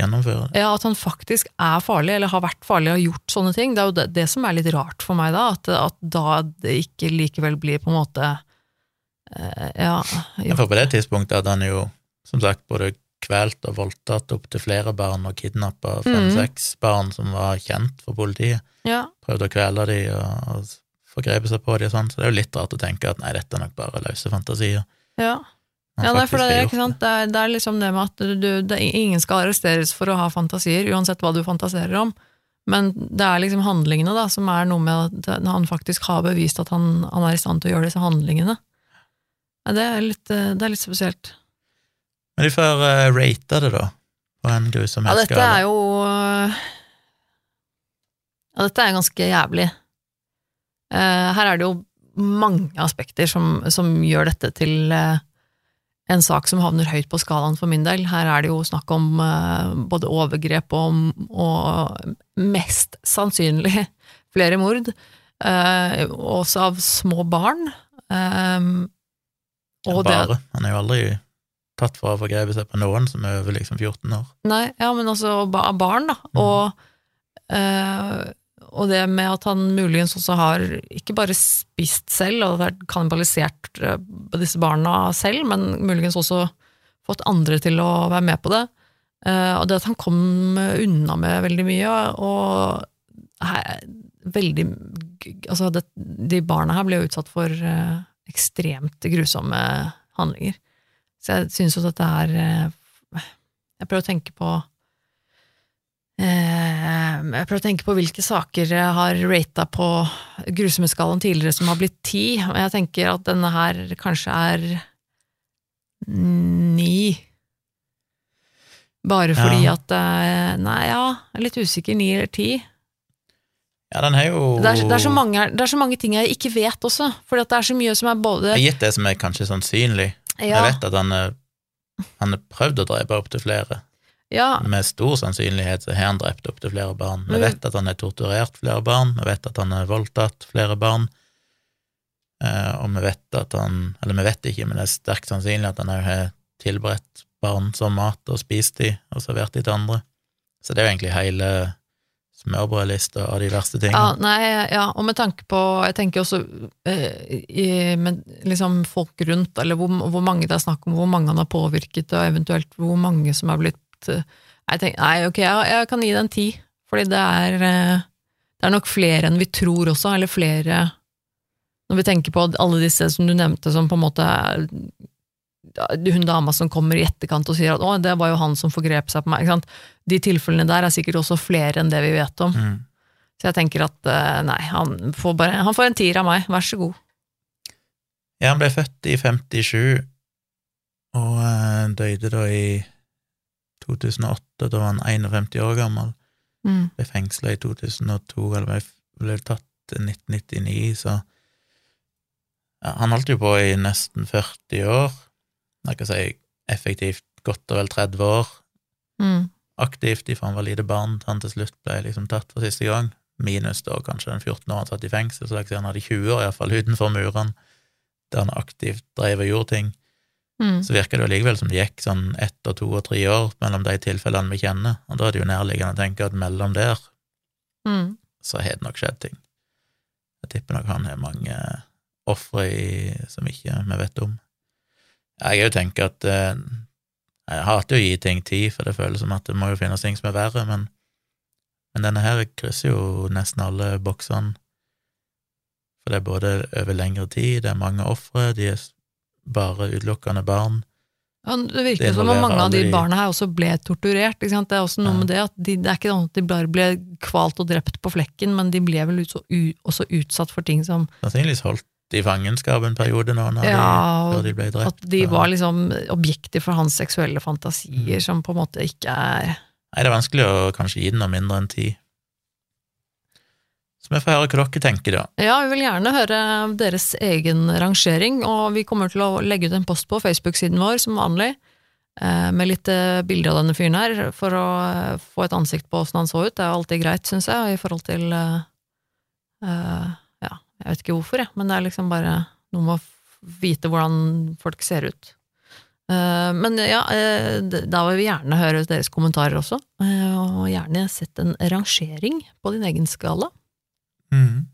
ja, At han faktisk er farlig, eller har vært farlig og gjort sånne ting. Det er jo det, det som er litt rart for meg, da. At, at da det ikke likevel blir på en måte uh, Ja.
Ja, For på det tidspunktet hadde han jo, som sagt, både kvelt og voldtatt opptil flere barn og kidnappa
Mhm.
fem-seks barn som var kjent for politiet.
ja.
Prøvde å kvele de og, og forgrepet seg på de og sånn, så det er jo litt rart å tenke at nei, dette er nok bare løse fantasier.
ja. Ja, nei, for det er, ikke sant? Det, er, det er liksom det med at du, du, det, ingen skal arresteres for å ha fantasier, uansett hva du fantaserer om. Men det er liksom handlingene da, som er noe med at han faktisk har bevist at han, han er i stand til å gjøre disse handlingene. Det, er litt, eh, det er litt spesielt.
Men de får uh, rate det, da, på en
Ja,
grusomhetsskala.
dette er jo øh, Ja, dette er ganske jævlig. Uh, her er det jo mange aspekter som, som gjør dette til uh, en sak som havner høyt på skalaen for min del. Her er det jo snakk om uh, både overgrep og, og mest sannsynlig flere mord. eh, også av små barn. Um, og det,
Bare. Han er jo aldri tatt for å ha forgrepet seg på noen som er over liksom 14 år.
Nei, ja, men altså av barn, da.
Mm.
Og, eh, og det med at han muligens også har ikke bare spist selv og vært kannibalisert eh, disse barna selv, men muligens også fått andre til å være med på det. Eh, og det at han kom unna med veldig mye, og her, veldig Altså, det, de barna her ble jo utsatt for eh, ekstremt grusomme handlinger. Så jeg syns jo dette er eh, Jeg prøver å tenke på eh, Jeg prøver å tenke på hvilke saker jeg har rata på grusomhetsskalaen tidligere som har blitt ti, og jeg tenker at denne her kanskje er ni. Bare fordi
Ja.
at eh, Nei, ja, jeg er litt usikker. Ni eller ti.
Ja, den har jo
Det er, det, er så mange, det er så mange ting jeg ikke vet også. Fordi at det er så mye som er både
Jeg har gitt det som er kanskje sannsynlig.
Ja,
Jeg vet at han har prøvd å drepe opptil flere.
ja,
Med stor sannsynlighet så har han drept opptil flere barn. Vi vet at han har torturert flere barn, vi vet at han har voldtatt flere barn, eh, og vi vet at han Eller vi vet ikke, men det er sterkt sannsynlig at han òg har tilberedt barn som mat og spist de og servert de til andre. Så det er jo egentlig hele smørbrødlista av de verste
ja,
tingene.
nei, ja, og med tanke på Jeg tenker også eh, i, med liksom folk rundt, eller hvor, hvor mange det er snakk om, hvor mange han har påvirket, og eventuelt hvor mange som er blitt eh, jeg tenker, Nei, ok, jeg, jeg kan gi den en ti, fordi det er eh, Det er nok flere enn vi tror også, eller flere Når vi tenker på alle disse som du nevnte, som på en måte er hun dama som kommer i etterkant og sier at 'å, det var jo han som forgrep seg på meg'. De tilfellene der er sikkert også flere enn det vi vet om.
Mm.
Så jeg tenker at eh, nei, han får, bare, han får en tier av meg, vær så god.
Ja, han ble født i 57, og eh, døde da i 2008, da var han 51 år gammel.
Mm.
ble fengsla i 2002, eller ble, ble tatt i 1999, så ja, Han holdt jo på i nesten 40 år. Jeg kan si effektivt godt og vel 30 år
Mm.
aktivt ifra han var lite barn til han til slutt ble liksom tatt for siste gang. Minus da kanskje den 14 år han satt i fengsel, så jeg sier han hadde 20 år iallfall utenfor murene, der han aktivt drev og gjorde ting.
Mm.
Så virker det jo likevel som det gikk sånn ett og to og tre år mellom de tilfellene vi kjenner, og da er det jo nærliggende å tenke at mellom der
Mm.
så har det nok skjedd ting. Jeg tipper nok han har mange ofre som ikke vi vet om. Jeg òg tenker at eh, jeg hater å gi ting tid, for det føles som at det må jo finnes ting som er verre, men, men denne her krysser jo nesten alle boksene. For det er både over lengre tid, det er mange ofre, de er bare utelukkende barn.
Ja, det virker
Det
som om mange av de barna her også ble torturert. Det er også noe
Ja.
med det at de, det er ikke sånn at de bare ble kvalt og drept på flekken, men de ble vel også, u, også utsatt for ting som
Sannsynligvis holdt i fangenskap en periode nå, når
Ja,
før de ble drept.
At de var liksom objekter for hans seksuelle fantasier, som på en måte ikke er
Nei, det er vanskelig å kanskje gi den noe mindre enn ti. Så vi får høre hva dere tenker, da.
Ja, vi vil gjerne høre deres egen rangering, og vi kommer til å legge ut en post på Facebook-siden vår som vanlig, eh, med litt eh, bilder av denne fyren her, for å eh, få et ansikt på åssen han så ut. Det er alltid greit, syns jeg, i forhold til Ja, jeg vet ikke hvorfor, jeg, men det er liksom bare noe med å vite hvordan folk ser ut. Eh, Men ja, eh, da vil vi gjerne høre deres kommentarer også, eh, og gjerne sett en rangering på din egen skala.
Mm.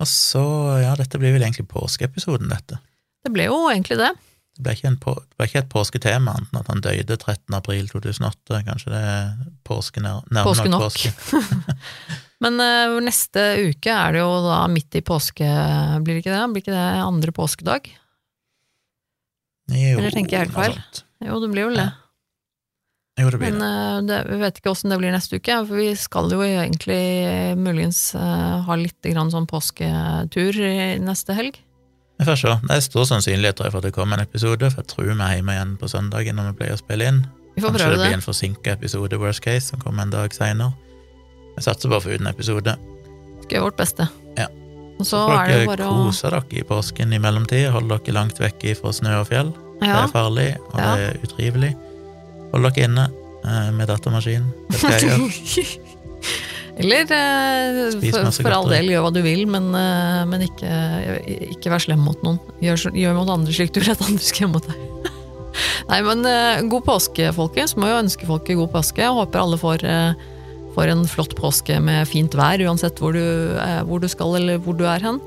Og så, ja, dette blir vel egentlig påskeepisoden, dette.
Det ble jo egentlig det.
Det ble ikke, på, det ble ikke et påsketema, annet enn at han døde 13. april 2008. Kanskje det er påske nær, nærme nok påske.
Men eh, neste uke er det jo da midt i påske, blir det ikke det? Blir ikke det andre påskedag?
Jo,
Eller tenker jeg helt feil? Jo, det blir vel det.
Jo, det blir
Men
det.
det, vi vet ikke åssen det blir neste uke, for vi skal jo egentlig muligens eh, ha litt grann sånn påsketur neste helg.
Vi får se. Det er stor sannsynlighet for at det kommer en episode, for jeg tror vi er hjemme igjen på søndagen når vi pleier å spille inn.
Vi får
Kanskje
prøve
det
det.
blir en forsinka episode, worst case, som kommer en dag seinere. Jeg satser på for uten episode.
Skal gjøre vårt beste.
Ja.
Og så
Så får
er det
dere
bare
kose dere i påsken i mellomtida. Hold dere langt vekk fra snø og fjell. Det er farlig, og
Ja.
det er utrivelig. Hold dere inne eh, med datamaskinen. Det skal jeg gjøre.
Eller eh, for, for all del, gjør hva du vil, men, eh, men ikke, ikke vær slem mot noen. Gjør, gjør mot andre slik du vil at andre skal gjøre mot deg. Nei, men eh, god påske, folkens. Må jo ønske folk god påske. Jeg håper alle får, får en flott påske med fint vær, uansett hvor du, hvor du skal eller hvor du er hen.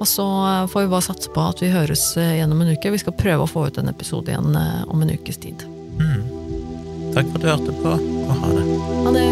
Og så får vi bare satse på at vi høres gjennom en uke. Vi skal prøve å få ut en episode igjen om en ukes tid.
Mm. Takk for at du hørte på, og ha det.
Ha det!